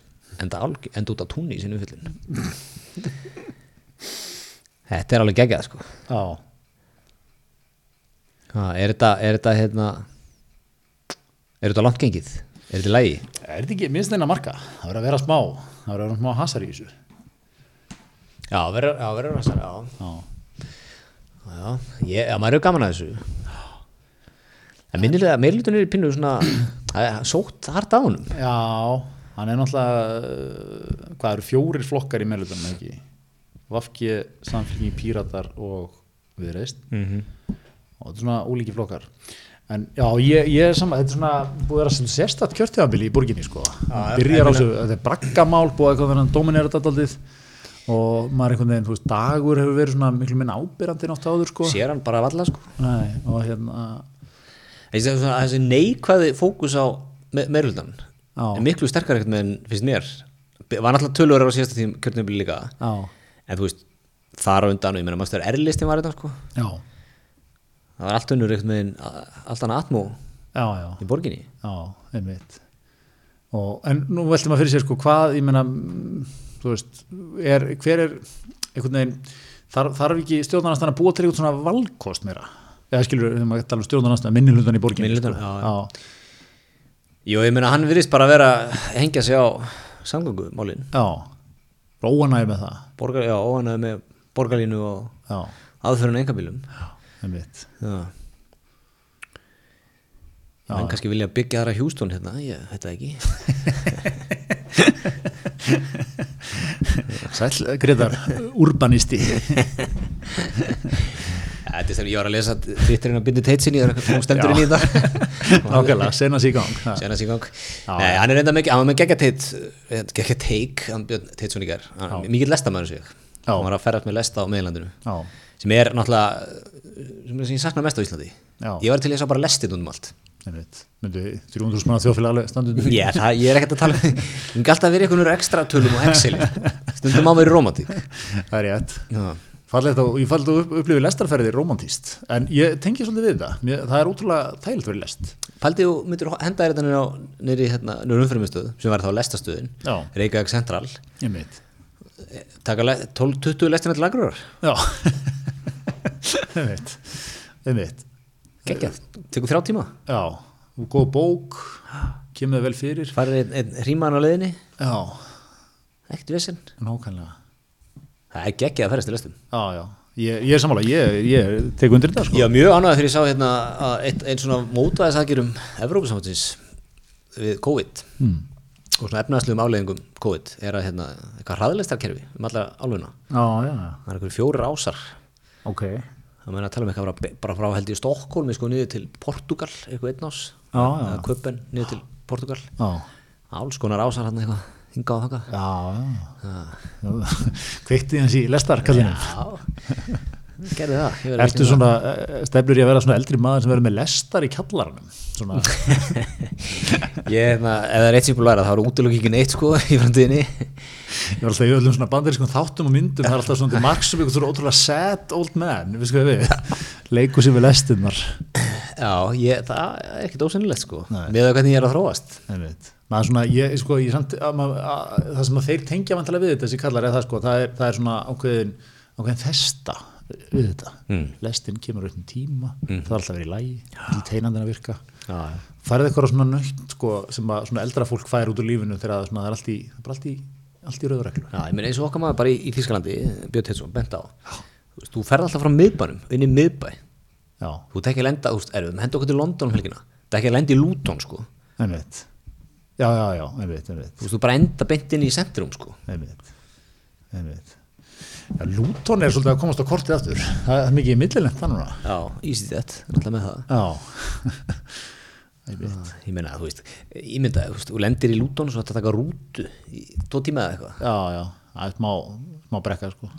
B: enda, alg, enda út á túnni í sinu uppfyllin þetta er alveg geggjað sko.
A: Já,
B: ha, er þetta, er þetta hérna er þetta langt gengið? Er þetta í lagi?
A: Er þetta ekki minnst eina marka. Það verður að vera smá, það verður að vera smá hasar í þessu.
B: Já, verður, já, verður að já,
A: já,
B: já, ég, já, maður er gaman að þessu. En minnilega, meirlutin er í pinnu svona það er sótt hart á honum.
A: Já hann er náttúrulega uh, hvað eru fjórir flokkar í meðlutunum ekki? Vafki, Samfélking, Píratar og Viðreist
B: mm -hmm.
A: og þetta er svona ólíki flokkar en já, ég, ég er saman, þetta er svona búið að sérstætt kjörtíðanbili í borginni sko,
B: Já,
A: byrjar á þessu þetta er braggamál, búið eitthvað þannig að dominera þetta aldrei og maður einhvern veginn, þú veist, dagur hefur verið svona miklu minna ábyrrandi nátt áður sko.
B: Sér hann bara valla sko.
A: Nei, og hérna
B: þessi, svona, þessi neikvæði fókus á me meirlutan
A: Já.
B: er miklu sterkar ekkert með en finnst mér. Var náttúrulega tölur á síðasta tím kjörnubili líka.
A: Já,
B: en þú veist, þar á undan og ég meina, maður stöður erlistin var þetta sko?
A: Já,
B: það var allt önnur ekkert með allt annað atmó
A: já, já.
B: í borginni.
A: Já, einmitt. Og, En nú veltum að fyrir sér sko hvað, ég meina þú veist, er, hver er veginn, þarf, þarf ekki stjórnarnastan að búa til eitthvað svona valkost meira? Eða skilur, þegar maður tala um stjórnarnast minni hlutan í borginni sko.
B: já, Jú, ég meina hann virðist bara vera að hengja sig á samgöngumálin.
A: Já, róanæg með það.
B: Borgar, já, óanaði með borgarlínu og
A: já,
B: aðförun engabílum
A: einmitt
B: Já. Menn kannski vilja byggja þar að Hjústón hérna, ég það ekki.
A: Sæll, Gretar, urbanisti.
B: Ja, Þetta er þegar ég var að lesa Twitterinn að byrja teitsinni, það er eitthvað hún stendur inn í þetta.
A: Nákvæmlega, senast í gang.
B: Senast í gang. Nei, hann er reynda mikið, hann var með geggja teit geggja teik, hann björn teitsson í gær. Mikið lestamæður sig hann var að ferðast með lesta á meðlandinu sem er náttúrulega sem, ég sakna mest á Íslandi.
A: Já.
B: ég var til að ég sá bara lestið út um allt.
A: Myndu 300 smanna þjóðfélag
B: ég, það, ég er ekkert að tala um ég er alltaf verið einhvern ekstra tölum og Excel stundum á verið romantík.
A: Það er rétt.
B: Já.
A: Fallegt og ég fallið að upp, upplifi lestarferði romantíst en ég tengi svolítið við það Mér, það er ótrúlega þægilt verið lest.
B: Paldi og myndir henda þér þetta í hérna, niður umfyrirmistöð sem var þá lestastöðin
A: Já.
B: Reykjavík Central. Taka le- 12, 20 lestina til lagrurar
A: Já einmitt.
B: Geggjað, tekur þrjá tíma?
A: Já, góð bók. Kemur vel fyrir.
B: Farið hríman á leiðinni?
A: Já,
B: ekkert vissinn,
A: nákvæmlega.
B: Það er geggjað að ferðast til lestum.
A: Já, já, ég, ég er sammála. Ég, ég tek undir þetta sko.
B: Var mjög ánægð þegar ég sá hérna að einn ein svona mótvæðisakir um Evrópusamhansins við COVID
A: hmm.
B: og svona efnaðslegum afleðingum COVID er að hérna eitthvað hraðlistarkerfi um alla álfuna.
A: Já, já, já,
B: það er eitthvað fjórir ásar
A: ok.
B: Það meina að tala um eitthvað bara, bara frá held í Stokkólmi sko niður til Portugal eitthvað einn ás Köpen niður til Portugal alls konar ásar hann eitthvað hingað og þangað.
A: Já, já. já. Kveikti hans í lestarkallinu
B: Já, gerði það
A: Ertu svona, eh, stefnur ég að vera svona eldri maður sem verður með lestar í kallaranum svona,
B: Ég, hérna, ef það er eitt sem búið að læra þá er útilokingin eitt sko í framtíðinni
A: ég var alltaf í öllum svona bandarískum þáttum og myndum, það er alltaf svona til marks um eitthvað svona ótrúlega sad old man, við sko við leiku sér við lestinnar
B: Já, ég, það er ekkert ósennilegt sko. Með það hvernig ég er að þróast.
A: Maður svona, ég, sko, ég samt, að, maður- að, það sem að þeir tengja vantilega við þetta þessi kallar er það sko, það er, það er svona ákveðin ákveðin festa við þetta.
B: Mm.
A: lestin kemur um tíma það er alltaf verið í lægi, til teinandinn að virka.
B: Já,
A: færið eitthvað svona nöytt sko, sem að svona eldra fólk fær út úr lífinu þegar það, það er allt í, það er allt í, allt í rauðureglu
B: Já, ég meina eins og okkar maður bara í, í Þískalandi Björn Teinsson, bent á. Þú veist, Þú ferð alltaf frá miðbænum, inn í miðbæ.
A: Já,
B: Þú að lenda, þú veist, erum, henda okkur til London um helgina. Að lenda í Luton sko.
A: Einmitt. Já, já, já, einmitt, einmitt,
B: Þú veist, þú bara enda beint inn í centrum sko.
A: Einmitt, einmitt. Já, Luton er svolítið að komast á kortið aftur. Það er mikið millilegt þannig að
B: Já, easy that, alltaf með það.
A: Já einmitt.
B: Ég meina, þú veist, ég mynda, þú veist, þú lendir í Luton svo þetta taka rútu í tvo tíma eða eitthvað.
A: Já, já, það er smá, smá brekka sko.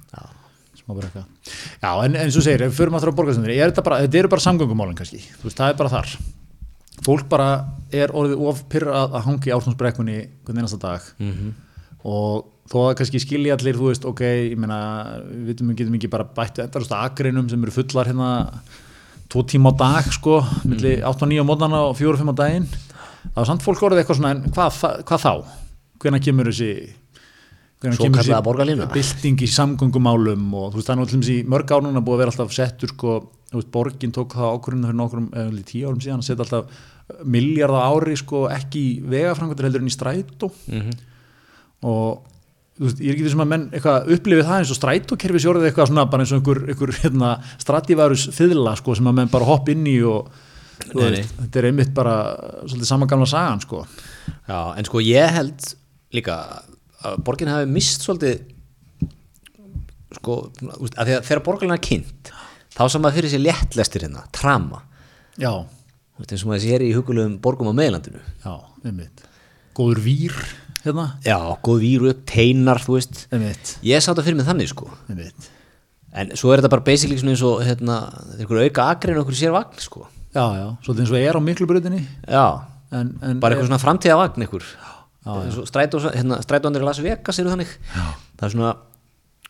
A: Smá brekka. Já, en eins og segir, ef við förum aftur á borgarsendinni þetta, bara, þetta eru bara samgöngumálin kannski? Þú veist, það er bara þar. Fólk bara er orðið of pyrra að hangi átnámsbrekkunni hvern einasta dag.
B: Mhm.
A: og þó að kannski skilja allir þú veist, ok, ég meina við getum ekki bara bættu endalust agreinum sem eru fullar hérna tvo tíma á dag sko, milli 8 og 9 á mótnana og 4 og 5 á daginn það er samt fólk orðið eitthvað svona, en hvað, hvað þá? hvenær kemur þessi hvenær kemur
B: borgarlína?
A: bylting í samgöngumálum og þú veist það er náttúrulega í mörg ár núna búið að vera alltaf settur sko, veist, borgin tók það ákvörðinu fyrir nokkrum, eða í tíu árum síðan að setja alltaf miljard á ári sko ekki í vegaframkvæmdur heldur en í strætó
B: Mhm.
A: og þú veist, ég er ekki því sem að menn eitthvað upplifið það eins og strætókerfi sjórið eitthvað svona bara eins og einhver, einhver hérna, stratívarus fyðla sko sem að menn bara hopp inn í og
B: Nei,
A: veist, þetta er einmitt bara svolítið sama gamla sagan sko.
B: Já, en sko ég held líka að borgin hafi mist svolítið sko, að því að þegar borgarlina er kynnt þá sem maður fyrir sér léttlestir hérna, trama.
A: Já,
B: Þú veist, eins og maður sér í hugulum borgum á meðlandinu
A: já, einmitt. Góður vír hérna.
B: Já, góð víru upp, teinar, þú veist.
A: Einmitt,
B: Ég sá þetta fyrir mig þannig sko.
A: Einmitt.
B: En svo er þetta bara basically svona eins og hérna, þetta er einhver auka akrein og einhver sér vagn sko.
A: Já, já, svolítið eins og er á miklu brutinni
B: Já,
A: en, en
B: bara einhver svona framtíða vagn einhver eins og strætó, hérna, í Las Vegas eru þannig. Já. það er svona,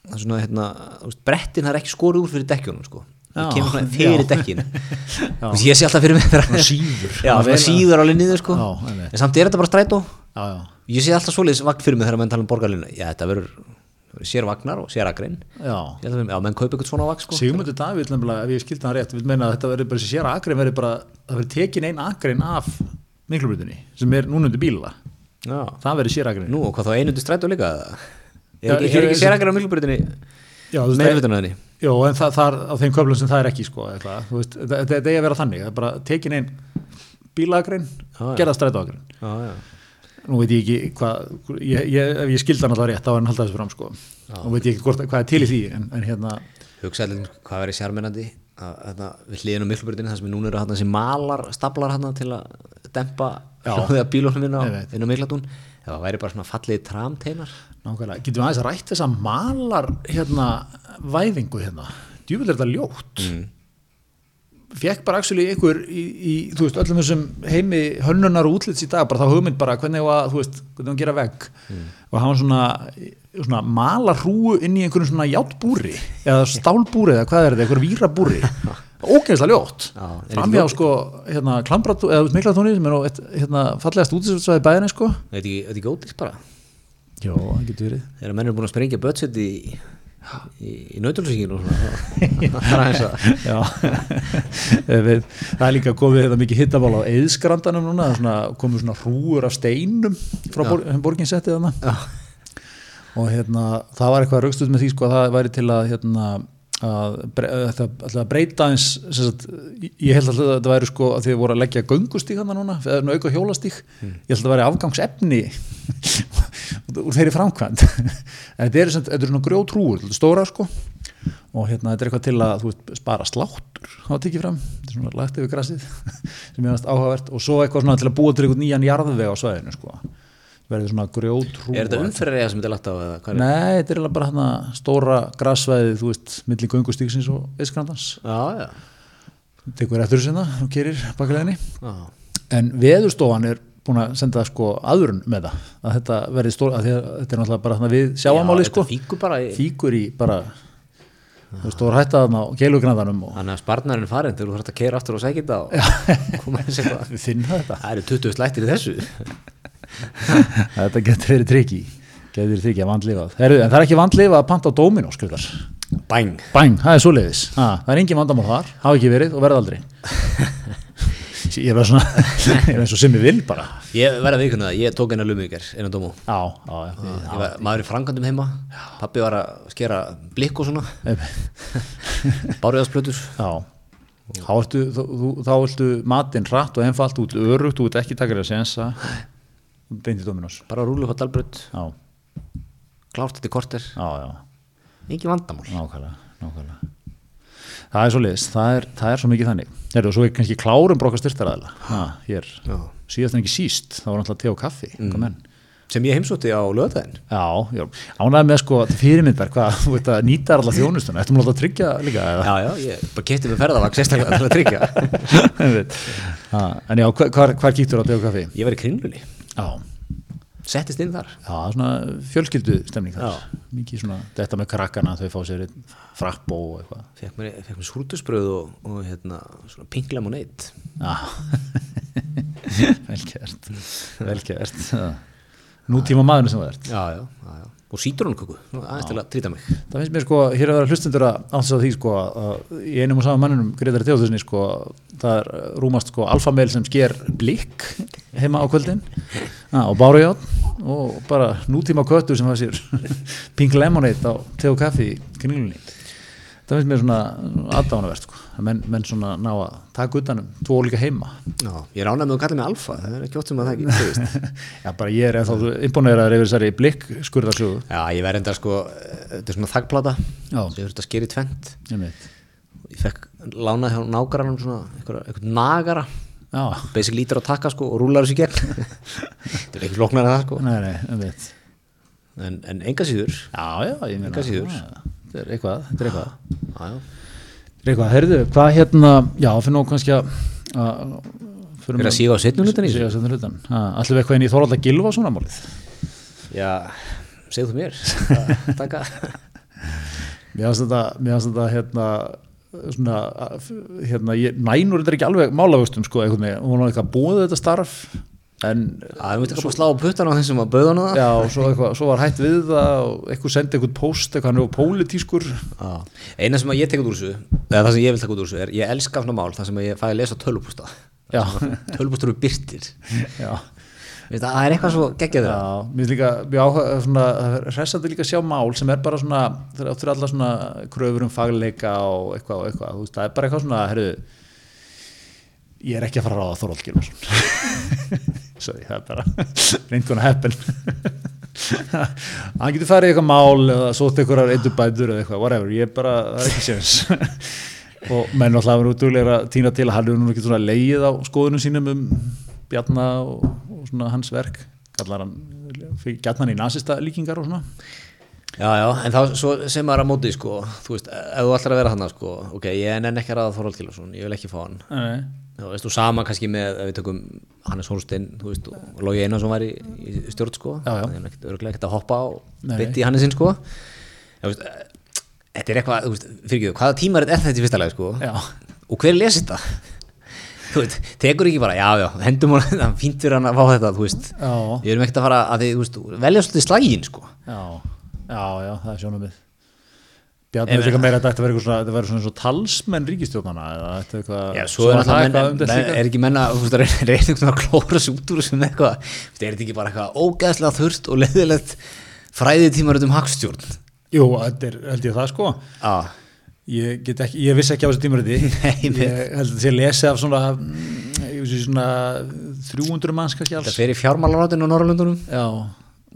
B: það er svona hérna, veist, brettin það er ekki skorið úr fyrir dekkjunum sko. það kemur svona fyrir
A: já.
B: dekkin Þú veist, ég sé alltaf fyrir mig
A: síður.
B: já,
A: vel-
B: síður alveg niður sko.
A: Já,
B: en samt er þetta bara strætó.
A: Já, já,
B: ég sé alltaf svoleiðis vagn fyrir mig þegar maður tala um borgarlinu já, þetta verður sér vagnar og sér akrein
A: já,
B: já, menn kaupa eitthvað svona vagn sko.
A: Sigmundur Davíð nefnilega, ef ég skildi hann rétt, vil meina að þetta verður bara sér akrein verður bara, það verður tekin ein akrein af miklubrutinni sem er núna undir bíla,
B: já.
A: það verður sér akrein
B: nú og hvað þá einundi strættu líka?
A: Já,
B: er ekki, er
A: er
B: ekki sér akrein á miklubröðinni
A: Já, þú veist,
B: meðvitunaðinni
A: Jó, en það, það er á þeim köflum sem það er ekki sko, þetta eigi að vera þannig það er bara tekin einn bílaagrein
B: Já, já.
A: gerða strætóagrein
B: já, já.
A: Nú veit ég ekki hvað ég, ég, ef ég skildi hann alltaf rétt á hann halda þessu fram sko. nú veit ég ekki hvort, hvað er til í því en, en hérna,
B: hugsa allir hvað verið sjármennandi að við hliðin á miklubröðinni þar sem núna eru hann þessi malar staplar hann til að dempa hljóðið að bílunum inn á, miklatún ef það væri bara svona fallið tramteinar.
A: Nákvæmlega, getum við aðeins að rætt þessa malar hérna, væðingu hérna, djúvill er þetta ljótt. Mm. Fekk bara actually einhver í, í, þú veist, öllum þessum heimi hönnunar og útlits í dag, bara þá hugmynd bara hvernig var, þú veist, hvernig hann gera vegg. Og hann var svona, svona malarhrúu inn í einhverjum svona játbúri eða stálbúri eða hvað er þetta, einhver vírabúri. Ógeðslega ljótt.
B: Já,
A: framhjá
B: ekki
A: sko, hérna, klambratú eða miklatóni sem er hérna, fallegast útisvæði bæðinni sko.
B: Þetta er ekki- ódýrt bara?
A: Jó, það getur verið.
B: Þegar menn eru búin að sprengja budget í í, í þá- það er
A: líka komið þetta mikið hittamál á eðskrandanum núna, svona, komið svona hrúur af steinum frá bor, borgin settið og hérna, það var eitthvað raukstuð með því sko að það væri til að hérna, að, að breyta eins sagt, ég held að þetta væri sko að þið voru að leggja göngustík hann núna, eða svona auka hjólastík ég held að þetta væri afgangsefni úr þeirri framkvæmt en þetta er, þetta er svona grjótrúur er stóra sko. Og hérna þetta er eitthvað til að þú veist, spara sláttur þá tekið fram, þetta er svona lagt yfir grassið sem ég veist áhugavert. Og svo eitthvað svona til að búa til eitthvað nýjan jarðveg á svæðinu sko verður svona grjótrú
B: er þetta umferðarega sem þetta er lagt á er
A: Nei, þetta er bara hérna stóra grassvæði, þú veist, milli göngustíksins og eiskrandans.
B: já, já,
A: Tekur eftir sinna og kerir bakleginni. En veðurstofan er búin að senda sko aðurinn með það, að þetta verði stóra, að að þetta er náttúrulega bara hérna við sjáamáli
B: Já,
A: sko.
B: þetta fíkur bara
A: Fíkur í bara, þú veist, stóra hættaðan á keilugrandanum og
B: þannig að sparnarinn farin þegar þú þarfst að keira aftur og sækja þetta og koma þessi eitthvað
A: þetta.
B: það eru 20 slættir í þessu
A: Þetta getur verið trikki, getur verið trikki að vandlifað. En það er ekki vandlifað að panta á Dominos, skrifar.
B: bang
A: Bæng, það er svoleiðis. Ha, það er engin vandamál þar, hafa ekki verið og verða aldrei. Ég er bara svona ég er eins og sem ég vil bara.
B: Ég verði að viðkynna það, ég tók eina lumíker einu dómu
A: já, já, já,
B: ég var, maður í frangandum heima pappi var að skera blikk og svona. Báriðarsplötur.
A: Þá, ertu, matinn hratt og einfalt út örugt, út ekki takar að sensa beint í Dominos.
B: Bara að rúlu á dalbröð,
A: já,
B: klárt þetta korter.
A: Já, já,
B: ekki vandamál.
A: Nákvæmlega, nákvæmlega. Það er svo liðis, það er, það er svo mikið þannig. Heru, og svo er kannski klárum bróka styrtaræðila hér,
B: Já.
A: síðast en ekki síst það var náttúrulega te og kaffi, mm. menn
B: sem ég heimsótti á löðaðin
A: Já, já, ánægði með sko fyrirmyndar, hvað, þú veit að nýta alla þjónustuna, eftir maður að tryggja líka eða?
B: já, já, ég bara kefti með ferðavag sérstaklega til að tryggja.
A: En já, hvar kíktur á Deo Kaffi?
B: ég var í kringlunni, settist inn þar
A: já, svona fjölskyldu stemning þar,
B: Já.
A: mikið svona, þetta með krakkana, þau fá sér frappó og eitthvað.
B: fekk mér, mér súrtusbröð og, og hérna, svona pink lemonade
A: Já, vel gert, vel gert. Já. Nútíma maðurinn sem það ert.
B: já, já, já, já. Og sítrónköku, aðeins til að trýta mig.
A: Það finnst mér sko, hér að vera hlustundur að átt að því sko, að í einum og saman manninum Gretari Theodorssoni sko, það er rúmast sko alfameil sem sker blikk heima á kvöldin. Ja, og bárujátn og bara nútíma köttur sem það sér pink lemonade á te og kaffi í kringlunni það finnst mér svona aðdánavert sko, menn, menn svona ná að taka utanum tvo líka heima.
B: Já, ég er ánægð með að kalla mig alfa, það er ekki ótt sem að það ekki
A: já bara ég er ennþá imponeraður yfir þessari blikk skurðarsögu.
B: Já, ég verði enda sko þetta er svona þaggplata
A: Já.
B: sem ég þurfti að skera í tvent
A: ég
B: fekk lánað hjá nágranum svona eitthvað, nagara.
A: Já,
B: basic lítur á takka sko og rúlar þessu gegn. Þetta er ekki flóknar að það sko.
A: Nei, nei,
B: en, en enga síður.
A: Já, já, ég meina Þetta er eitthvað, þetta er eitthvað. Eitthvað, heyrðu, hvað hérna Já, fyrir nú kannski að Fyrir
B: að síga á setnum hlutan
A: við eitthvað inn í Þorvalda Gilva svona málið?
B: Já, segðu þú mér. Taka.
A: Mér finnst þetta, mér finnst þetta hérna svona, hérna, ég, nænur þetta er ekki alveg málavöxtum sko, einhvern veginn, hún var eitthvað búið þetta starf
B: Það er að slá puttan á þessum að bauðana það.
A: Já, og svo, eitthvað, svo var hætt við það og eitthvað sendi eitthvað post, eitthvað hann er á pólitískur.
B: Eina sem að ég tek út úr þessu eða það sem ég vil taka út úr þessu er ég elska svona mál það sem ég fæ að lesa tölvupústa. Tölvupústur eru byrtir
A: já,
B: það er eitthvað svo geggjað
A: já,
B: þeirra
A: mér líka hressandi líka að sjá mál sem er bara svona, þeir áttur alla svona kröfur um fagleika og eitthvað og eitthvað, veist, það er bara eitthvað svona, herru ég er ekki að fara að ráða Þorvald Gilvarsson sorry, það er bara reynd konar heppen hann getur farið í eitthvað mál eða sótt eitthvað eitthvað eða eitthvað, whatever, ég er bara, það er ekki séns. Og menn alltaf verður útuglega að týna til að hann er nú ekki svona leið á skoðunum sínum um Bjarna og, og svona hans verk. Kallar hann, fyrir Bjarnan í nasista líkingar og svona.
B: Já, já, en þá svo sem maður er á móti sko, þú veist, ef þú ætlar að vera hann sko, ok, ég nenn ekki að ræða Þorvald Gilvarsson ég vil ekki fá hann.
A: Nei.
B: Þú veist, og sama kannski með, við tökum Hannes Holstein, þú veist, og Lógi Einarsson var í, í stjórn sko,
A: Já, já.
B: það er ekkert örgulega ekkert að hoppa á bytti í Hannesinn sko. Þú veist, þetta er eitthvað, þú veist, fyrir ekki hvaða tímarit er þetta í fyrsta lagi sko?
A: Já.
B: og hver lesi þetta? Þú veist, tekur ekki bara, já, já, hendum hún það fínt fyrir hann að fá þetta, þú veist.
A: Já.
B: við erum ekkert að fara að því, þú veist, velja svolítið slægin sko.
A: Já, já, já, það er sjónum við Bjarni er líka meira að þetta verður svona, þetta verður svona, svona talsmenn ríkistjórnana eða þetta er eitthvað
B: Já, svo er
A: eitthvað um
B: menn,
A: þetta
B: er ekki menna, veist, að klóra sig út úr þessu með eitthvað, er þetta ekki bara eitthvað ógæðslega þurft og leiðilegt fræðitímarit um hagstjórn?
A: Jú, þetta er, held ég það sko.
B: Já,
A: Ég, get ekki, ég vissi ekki á þessu tímariti
B: Nei,
A: Ég held að þetta sé lesi af svona ég veist, svona 300 manns kannski
B: þetta
A: alls
B: fer í fjármálaráttinu á Norrlundunum,
A: Já,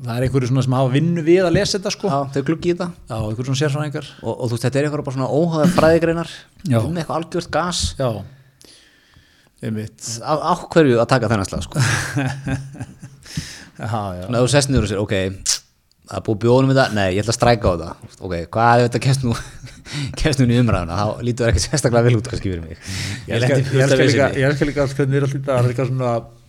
A: það er einhverju svona sem hafa vinnu við að lesa þetta sko.
B: Já, þau gluggi í þetta.
A: Já, einhverju svona sérfræðingar.
B: Og, og þú veist, þetta er eitthvað bara svona óhæða fræðigreinar. Um eitthvað algjört gas.
A: Já,
B: á, á hverju að taka þennan slag, sko? Svona þú sest niður og sér, ok, það er búið bjóðum þetta, nei, ég ætla að stræka á það. Ok, hvað ef þetta kemst nú kemst nú í umræðuna, þá lítur það ekki sérstaklega vel út kannski fyrir mig.
A: Ég
B: í
A: ég,
B: fullt af
A: elska líka, allt hvernig er allt í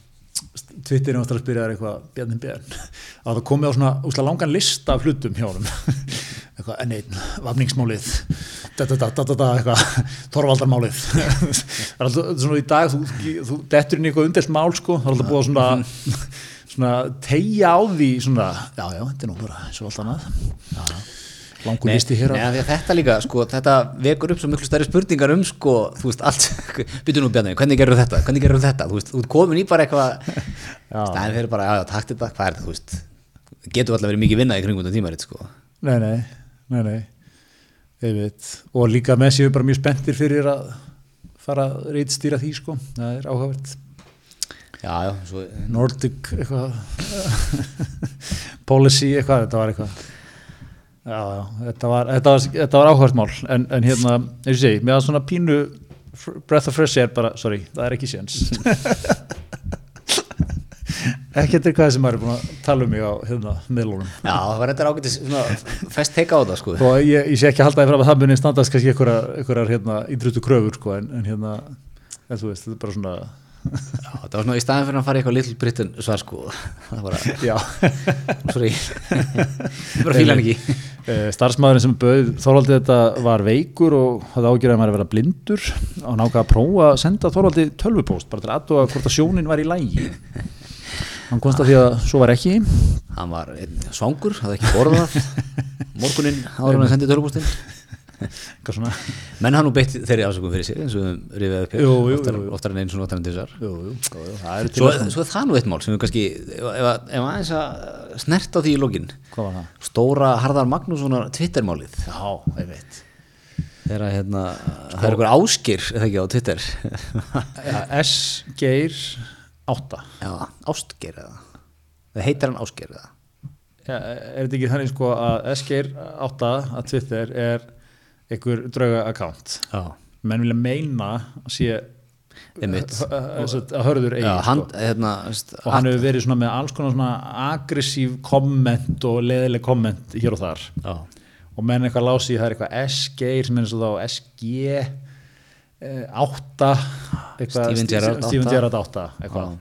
A: er Twitterin áttur að spyrja þér eitthvað Bjarni Bjarn að það komið á svona úsla langan lista af hlutum hjá honum. Eitthvað enn einn, vafningsmálið da, da, da, da, da, da, eitthvað Þorvaldarmálið. Það er alltaf svona í dag þú, þú dettur inn í eitthvað undelt mál sko. Það er alltaf búið að svona, svona tegja á því svona, já já, þetta er nú bara eins og allt annað. Já, já. Langur listi hér
B: að þetta líka, sko, þetta vekur upp svo miklu stærri spurningar um, sko, þú veist, allt, byrju nú Bjarni, hvernig gerur þetta, hvernig gerur þetta, þú veist, þú komin í bara eitthvað, stæðin fyrir bara, já, já, takt þetta, hvað er þetta, þú veist, getur alltaf verið mikið vinna í kringum þetta tímarit, sko.
A: Nei, nei, nei, nei ég veit, og líka með séu bara mjög spenntir fyrir að fara að reitstýra því sko, það er áhugavert.
B: Já, já, svo,
A: Nordic eitthvað policy eitthvað, þetta var eitthvað já, já, þetta var, þetta var, þetta var áhugavert mál. En, en hérna, eins og segi, mér var svona pínu breath of fresh air bara, sorry, það er ekki séns. Ekki þetta er hvað sem maður er búin að tala um mig á hérna, miðlunum.
B: Já, það var þetta svona, fest teika á þetta, sko.
A: og ég, ég sé ekki að halda því fram að það muni standast kannski einhverjar hérna, ídrutu kröfur sko, en, en hérna, en þú veist, þetta er bara svona
B: Já, það var svona í staðin fyrir að fara í eitthvað Little Britain svar, sko, það var að,
A: já.
B: Sorry, ég bara fíla hann ekki.
A: Eh, starfsmæðurinn sem bauð Þorvaldi þetta var veikur og hafði ágjörðið að maður að vera blindur. Og náka að prófa að senda Þorvaldi tölvupóst bara til aðtóa hvort að sjónin var í lægi hann komst að því að svo var ekki.
B: Hann var svangur, hafði ekki borðað. Morguninn áður en að sendi tölvupústinn.
A: Eitthvað svona
B: Menn hann nú beitt þeirri ásökum fyrir sig eins og við rifið upp hér, oftar, oftar en eins og notar en þessar. Svo, svo er það nú eitt mál sem við kannski, ef, ef, ef aðeins að snert á því í
A: það?
B: stóra Harðar Magnússonar Twittermálið,
A: Já,
B: að, hérna, það er einhver áskir, eða ekki á Twitter,
A: ja, S. Geir 8
B: já, ástgeir eða, það heitir hann áskir eða,
A: ja, er þetta ekki þannig sko að S. Geir 8 að Twitter er einhver drauga account. Menn vilja meina að sé að að hörður eigi
B: já, hann,
A: sko.
B: hérna,
A: og hann hefur verið með alls konar svona aggressív komment og leðileg komment hér og þar.
B: Já,
A: og menn eitthvað lási það er eitthvað S-geir sem er eins og þá SG eh, 8 eitthvað,
B: Steven Gerrard
A: Steven
B: 8.
A: Gerrard 8 eitthvað.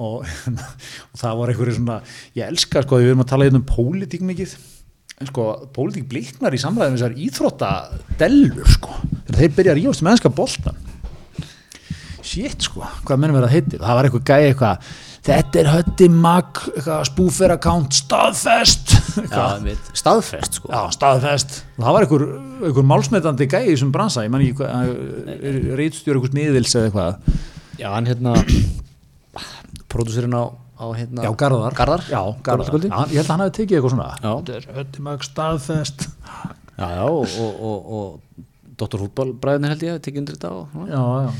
A: Og, og það var einhverju svona ég elska sko, við erum að tala hérna um pólitík mikið en sko, pólitík bliknar í samræðum þessar íþrótta dellur sko, þegar þeir byrja að rífast með ennska boltan shit sko, hvað mennum verið að heitir? Það var eitthvað gæði eitthvað þetta er hötti mag, eitthvað spoofer account staðfest
B: Já,
A: eitthvað,
B: staðfest sko.
A: Já, staðfest. Það var einhver, einhver málsmetandi gæði í þessum bransa, ég man ekki hvað rítstjóri einhvers miðils eða eitthvað.
B: Já, hann hérna Pródúsirinn á, á hérna
A: já, Garðar,
B: Garðar.
A: Já, Garðar. Já, ég held að hann hafi tekið eitthvað svona. Þetta er mag staðfest.
B: Já, já, og, og, og, og Dr. Fútbolbræðin held ég að tekið undir þetta og svona.
A: já, já.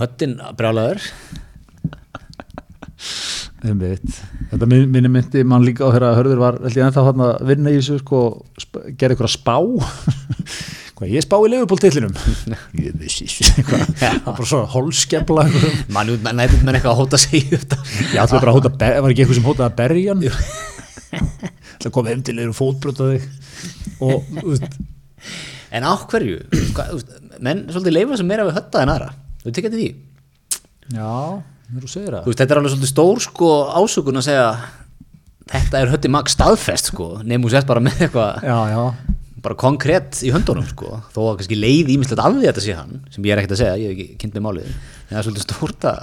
B: Höttin
A: Einmitt. Þetta min- minni myndi mann líka á þegar hörður var held ég ennþá hann að vinna í þessu sko, gera eitthvað spá hvað ég spá í leifupóltillinum ég vissi var bara svo holskepla einhverjum.
B: Mann menn menn eitthvað að hóta upp þetta.
A: Ég ætla bara að hóta, var ekki eitthvað sem hótaði að berja það kom heim til þeir og fótbrota þig. Og þú
B: En á hverju? Þú menn svolítið leifa sem meira við hötta en aðra. Þú tekið því?
A: Já, þú
B: Þú veist, þetta er alveg svolítið stór sko ásökun að segja Þetta er hötti mag staðfest sko. Nefnum þú sett bara með eitthvað.
A: Já, já,
B: bara konkrétt í höndunum sko. Þó að kannski leið ímislegt af því að þetta sé hann sem ég er ekkert að segja, ég hef ekki kynnt með málið. En það er svolítið stórt að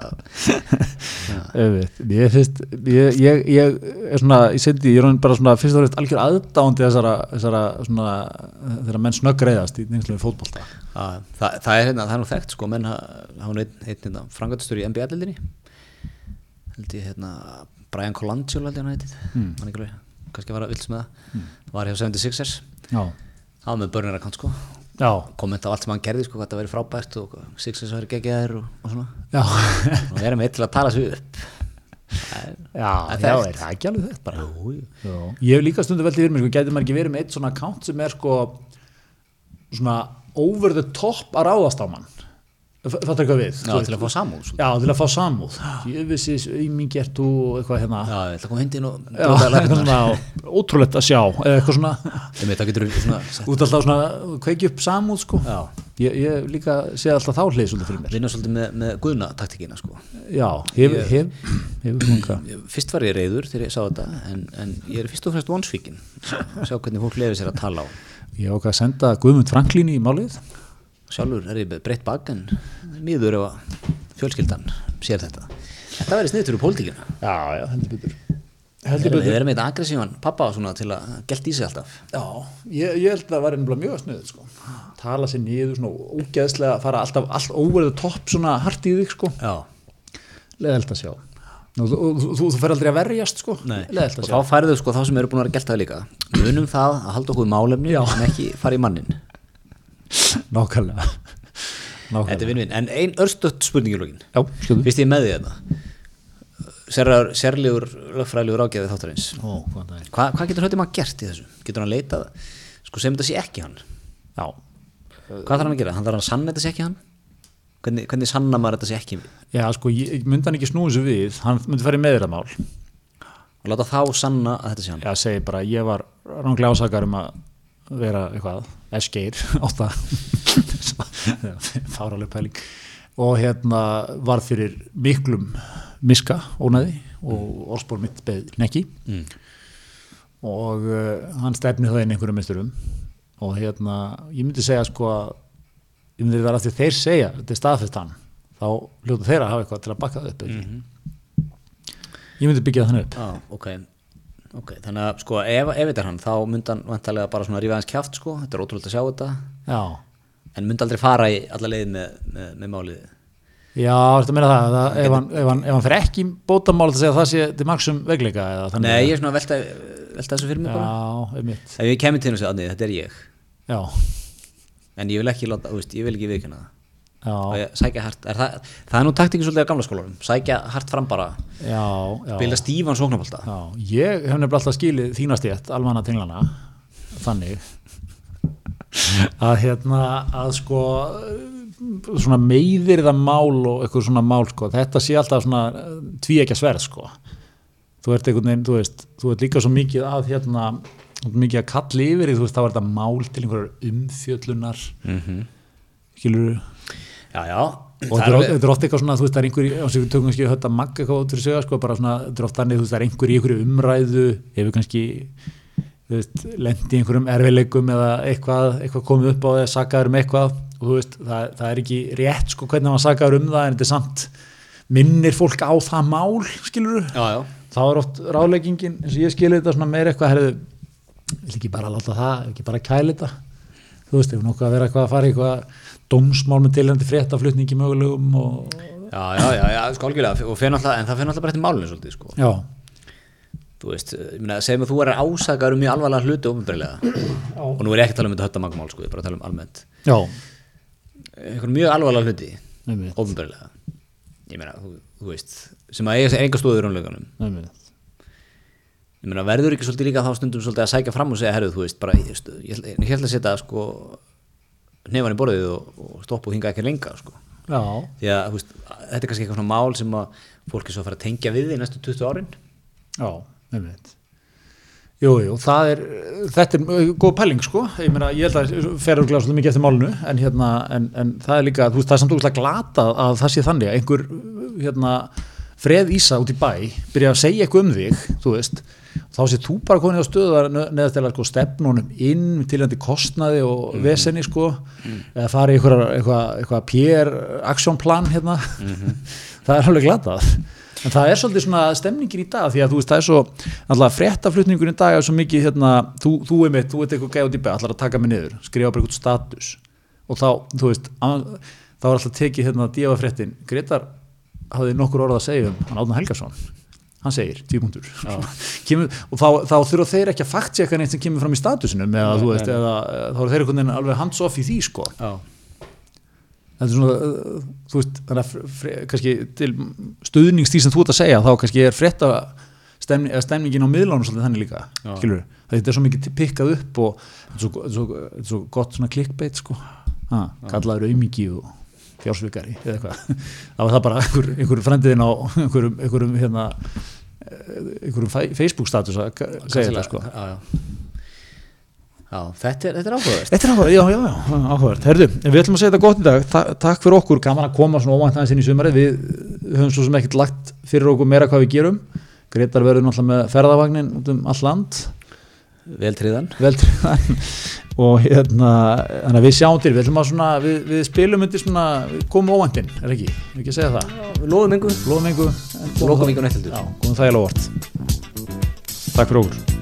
A: ég finnst ég, ég, ég er svona, ég sendi ég er bara svona fyrst og fremst algjör aðdáandi þessara, þessara svona þegar menn snöggreiðast í neinslega fótbolta.
B: Að, það, það er hérna, það er nú þekkt sko. Menn hafa nú einn, einn hérna, frangatastur í NBA-dildinni held ég hérna Brian Colangelo held ég hann heitið mm. alveg, kannski var að með það. Var hjá 76ers
A: já,
B: það var með burner account sko.
A: Já,
B: kommenta á allt sem hann gerði sko, hvað það væri frábært og Sixers væri geggjaðir og, og svona.
A: Já.
B: Og við erum eitt til að tala sig upp.
A: Já,
B: Það er
A: já,
B: þekkt.
A: er það ekki alveg þetta bara?
B: Jú, jú.
A: já. ég hef líka stundu veldið fyrir mig, sko, gæti maður ekki verið með eitt svona account sem er sko svona over the top að ráðast á mann fattar eitthvað við
B: Já, til að fá samúð
A: já, til að fá samúð. Ég vissi, ég gert þú eitthvað hérna.
B: Já, ég ætla að koma hindi inn og
A: svona ótrúlegt að sjá eitthvað svona.
B: Ég
A: út alltaf svona kveiki upp samúð sko.
B: Já.
A: ég, ég líka sé alltaf þá hlið svolítið fyrir mér.
B: Vinna svolítið með, með guðna taktíkina sko.
A: já, hef, hef, hef
B: Ég- Fyrst var ég reyður þegar ég sá þetta en, en ég er fyrst og fremst vonsvíkin sjá hvernig fólk lefið sér að tala á.
A: Ég ákvað að senda Guðmund Franklín í málið
B: Sjálfur er ég breytt bak en miður ef að fjölskyldan sér þetta. Þetta verið sniður úr pólitíkina.
A: Já, já, heldur betur.
B: Við erum, þetta aggressívan pappa svona til að gælt í sig alltaf.
A: Já, ég, ég held að það var ennbla mjög sniður sko. Tala sér svona ógeðslega fara alltaf allt over the top svona hart í þig sko.
B: Já,
A: leðalt að sjá. Og þú, þú, þú, þú fer aldrei að verjast sko.
B: Og
A: að
B: þá færðu sko þá sem eru búin að vera gælt það líka munum það að halda okkur málefni en ekki fara í mannin
A: nákvæmlega.
B: Þetta er vinn-vinn, en ein örstött spurning í
A: skjóðu
B: Fyrst ég með því þetta Sérlegur, sérlegur lögfræðilegur ágæði þáttarins.
A: Ó, hvað það
B: Hva, Hvað getur höfði maður gert í þessu? Getur hann leitað? Sko sem þetta sé ekki hann.
A: Já,
B: Hvað þarf hann að gera? Hann þarf að sanna þetta sé ekki hann? Hvernig, hvernig sanna maður þetta sé ekki?
A: Já, sko, ég myndi hann ekki snúið þessu við, hann myndi í meðramál.
B: og láta þá sanna að þetta sé hann.
A: Já, segi bara, ég var ránglega ásakar um að vera eitthvað, eskeir, átta, fáraleg pæling, og hérna var fyrir miklum miska, ónæði, og orðspór mitt beð nekki,
B: mm.
A: og uh, hann stefni það inn einhverjum misturum, og hérna, ég myndi segja sko að, ég myndi vera því þeir segja, þetta er staðfest hann, þá hljóta þeir að hafa eitthvað til að bakka það upp, mm
B: Mhm.
A: Ég myndi byggja þannig upp.
B: ah, ok, ok Þannig að sko ef, ef þetta er hann þá myndi hann vantarlega bara svona rífa hans kjáft sko. Þetta er ótrúlega að sjá þetta.
A: Já,
B: En myndi aldrei fara í alla leið með, með, með málið.
A: Já, þetta meina það, það ef, hann, ef, hann, ef hann fer ekki bótamál að segja að það sé til maksum vegleika eða þannig?
B: Nei, ég er svona að velta, velta þessu fyrir mig bara.
A: Já, einmitt.
B: Ef ég kemur til segja, "Árni, þetta er ég.
A: Já,
B: En ég vil ekki láta, veist, ég vil ekki viðkynna það.
A: já,
B: sækja hart, er það, það er nú taktikinn svolítið á gamla skólarum, sækja hart fram bara. Spila stífan sóknarbolta.
A: Já, ég hef nefnilega alltaf skilið þínastétt almanna tinglana þannig. Að hérna að sko svona meiðirða mál og eitthvað svona mál sko, þetta sé alltaf svona tví ekki að sverð sko. Þú ert einhvern veginn, þú veist, þú ert líka svo mikið að hérna, þú mikið að kalli yfir því, þú veist, þá er þetta mál til einhverjar umfjöllunar.
B: Mm -hmm.
A: skilur
B: Já, já.
A: Og þetta
B: er
A: er,
B: alveg-
A: þetta er oft eitthvað svona, þú veist, það er einhver á sig við tökum kannski þetta magga eitthvað út fyrir sig sko, bara svona, þetta er oft þannig, þú veist, það er einhver í einhverju umræðu hefur kannski þú veist, lendi í einhverjum erfileikum eða eitthvað, eitthvað komið upp á því að sakaður um eitthvað og þú veist, það, það er ekki rétt sko hvernig maður sakar um það en þetta er samt minnir fólk á það mál skilur
B: já, já,
A: þá er oft ráleggingin eins og ég skilur þetta svona meira eitthvað herðu, vil ekki bara láta það ekki bara kæla þetta? Þú veist, ef nokkuð að vera eitthvað að fara eitthvað dómsmál með tilhændi fréttaflutningi mögulegum og
B: já, já, já, já sko algjörlega. Náttúrulega, en það fer náttúrulega bara eftir málunni svolítið sko.
A: já,
B: þú veist, ég meina, segjum að þú er ásakar um mjög alvarlega hluti ofinbærilega og nú er ég ekki að tala um þetta höttamangmál sko, ég er bara að tala um almennt.
A: Já,
B: einhvern mjög alvarlega hluti
A: einmitt,
B: ofinbærilega ég meina, þú, þú veist sem að eiga enga stóður
A: einmitt.
B: ég meina, verður ekki svolítið líka þá stundum svolítið að sækja fram og segja, herru, þú veist, bara ég, ég, ætla- ég held að setja sko nefan í borðið og, og stoppa og hinga ekki lenga sko. því að, veist, þetta er kannski eitthvað svona mál sem að fólk er svo að fara að tengja við í næstu 20 árin.
A: Já, einmitt. Jú, jú, það er, þetta er uh, góð pæling sko, ég meina, ég held að fer að glása mikið eftir málinu, en hérna en, en það er líka, veist, það er samt úrslega glata að það sé þannig að einhver hérna, freð Ísa út í bæ byrja að segja eitthvað um þig, þú veist þá sé þú bara konið á stöðu að neðast eða sko, stefnunum inn til hætti kostnaði og vesenni sko. Eða fara í eitthvað, PR action plan hérna. Það er alveg glatað. En það er svolítið svona stemningin í dag því að þú veist það er svo, alltaf fréttaflutningur í dag er svo mikið hérna, þú, þú er mitt, þú ert eitthvað gæð í bæ, allar að taka mig niður skrifa bara eitthvað status. Og þá, þú veist, að, þá er alltaf tekið hérna dífa fréttin, Gretar hafði nokkur orð að segja um, hann Átna Helgason hann segir, típunktur og þá, þá þurfa þeir ekki að faktjekka neitt sem kemur fram í statusinum eða, þú veist, eða, þá eru þeir einhvern veginn alveg hands off í því sko. Er svona, uh, þú veist að kannski til stuðnings því sem þú ert að segja, þá kannski er frétta stemning, eða stemningin á miðlánum svolítið þannig líka, þetta er svo mikið pikkað upp og þetta er svo, svo, svo gott svona clickbait sko. Ha, kallaður aumingi og fjársvikari eða eitthvað, þá var það bara einhver, einhver frendiðin á einhverjum, einhverjum hérna einhverjum Facebook status að segja þetta sko
B: já, já. já þetta, er, er áhugaðist
A: Þetta er áhugavert, já, já, já, áhugavert. Herðu, við ætlum að segja þetta gott í dag. Ta takk fyrir okkur, gaman að koma svona óvænt aðeins inn í sumarið. Við höfum svo sem ekkert lagt fyrir okkur meira hvað við gerum. Gretar verður náttúrulega með ferðavagnin út um all land,
B: Veltriðan
A: veltriðan og hérna, þannig að við sjáum til, við ætlum að svona, við, við spilum undir svona, við komum óvæntinn, er ekki? Við ekki að segja það.
B: Við lóðum engu
A: Lóðum engu.
B: Lokum engu neitt heldur
A: Já, komum þægilega óvart. Takk fyrir okkur.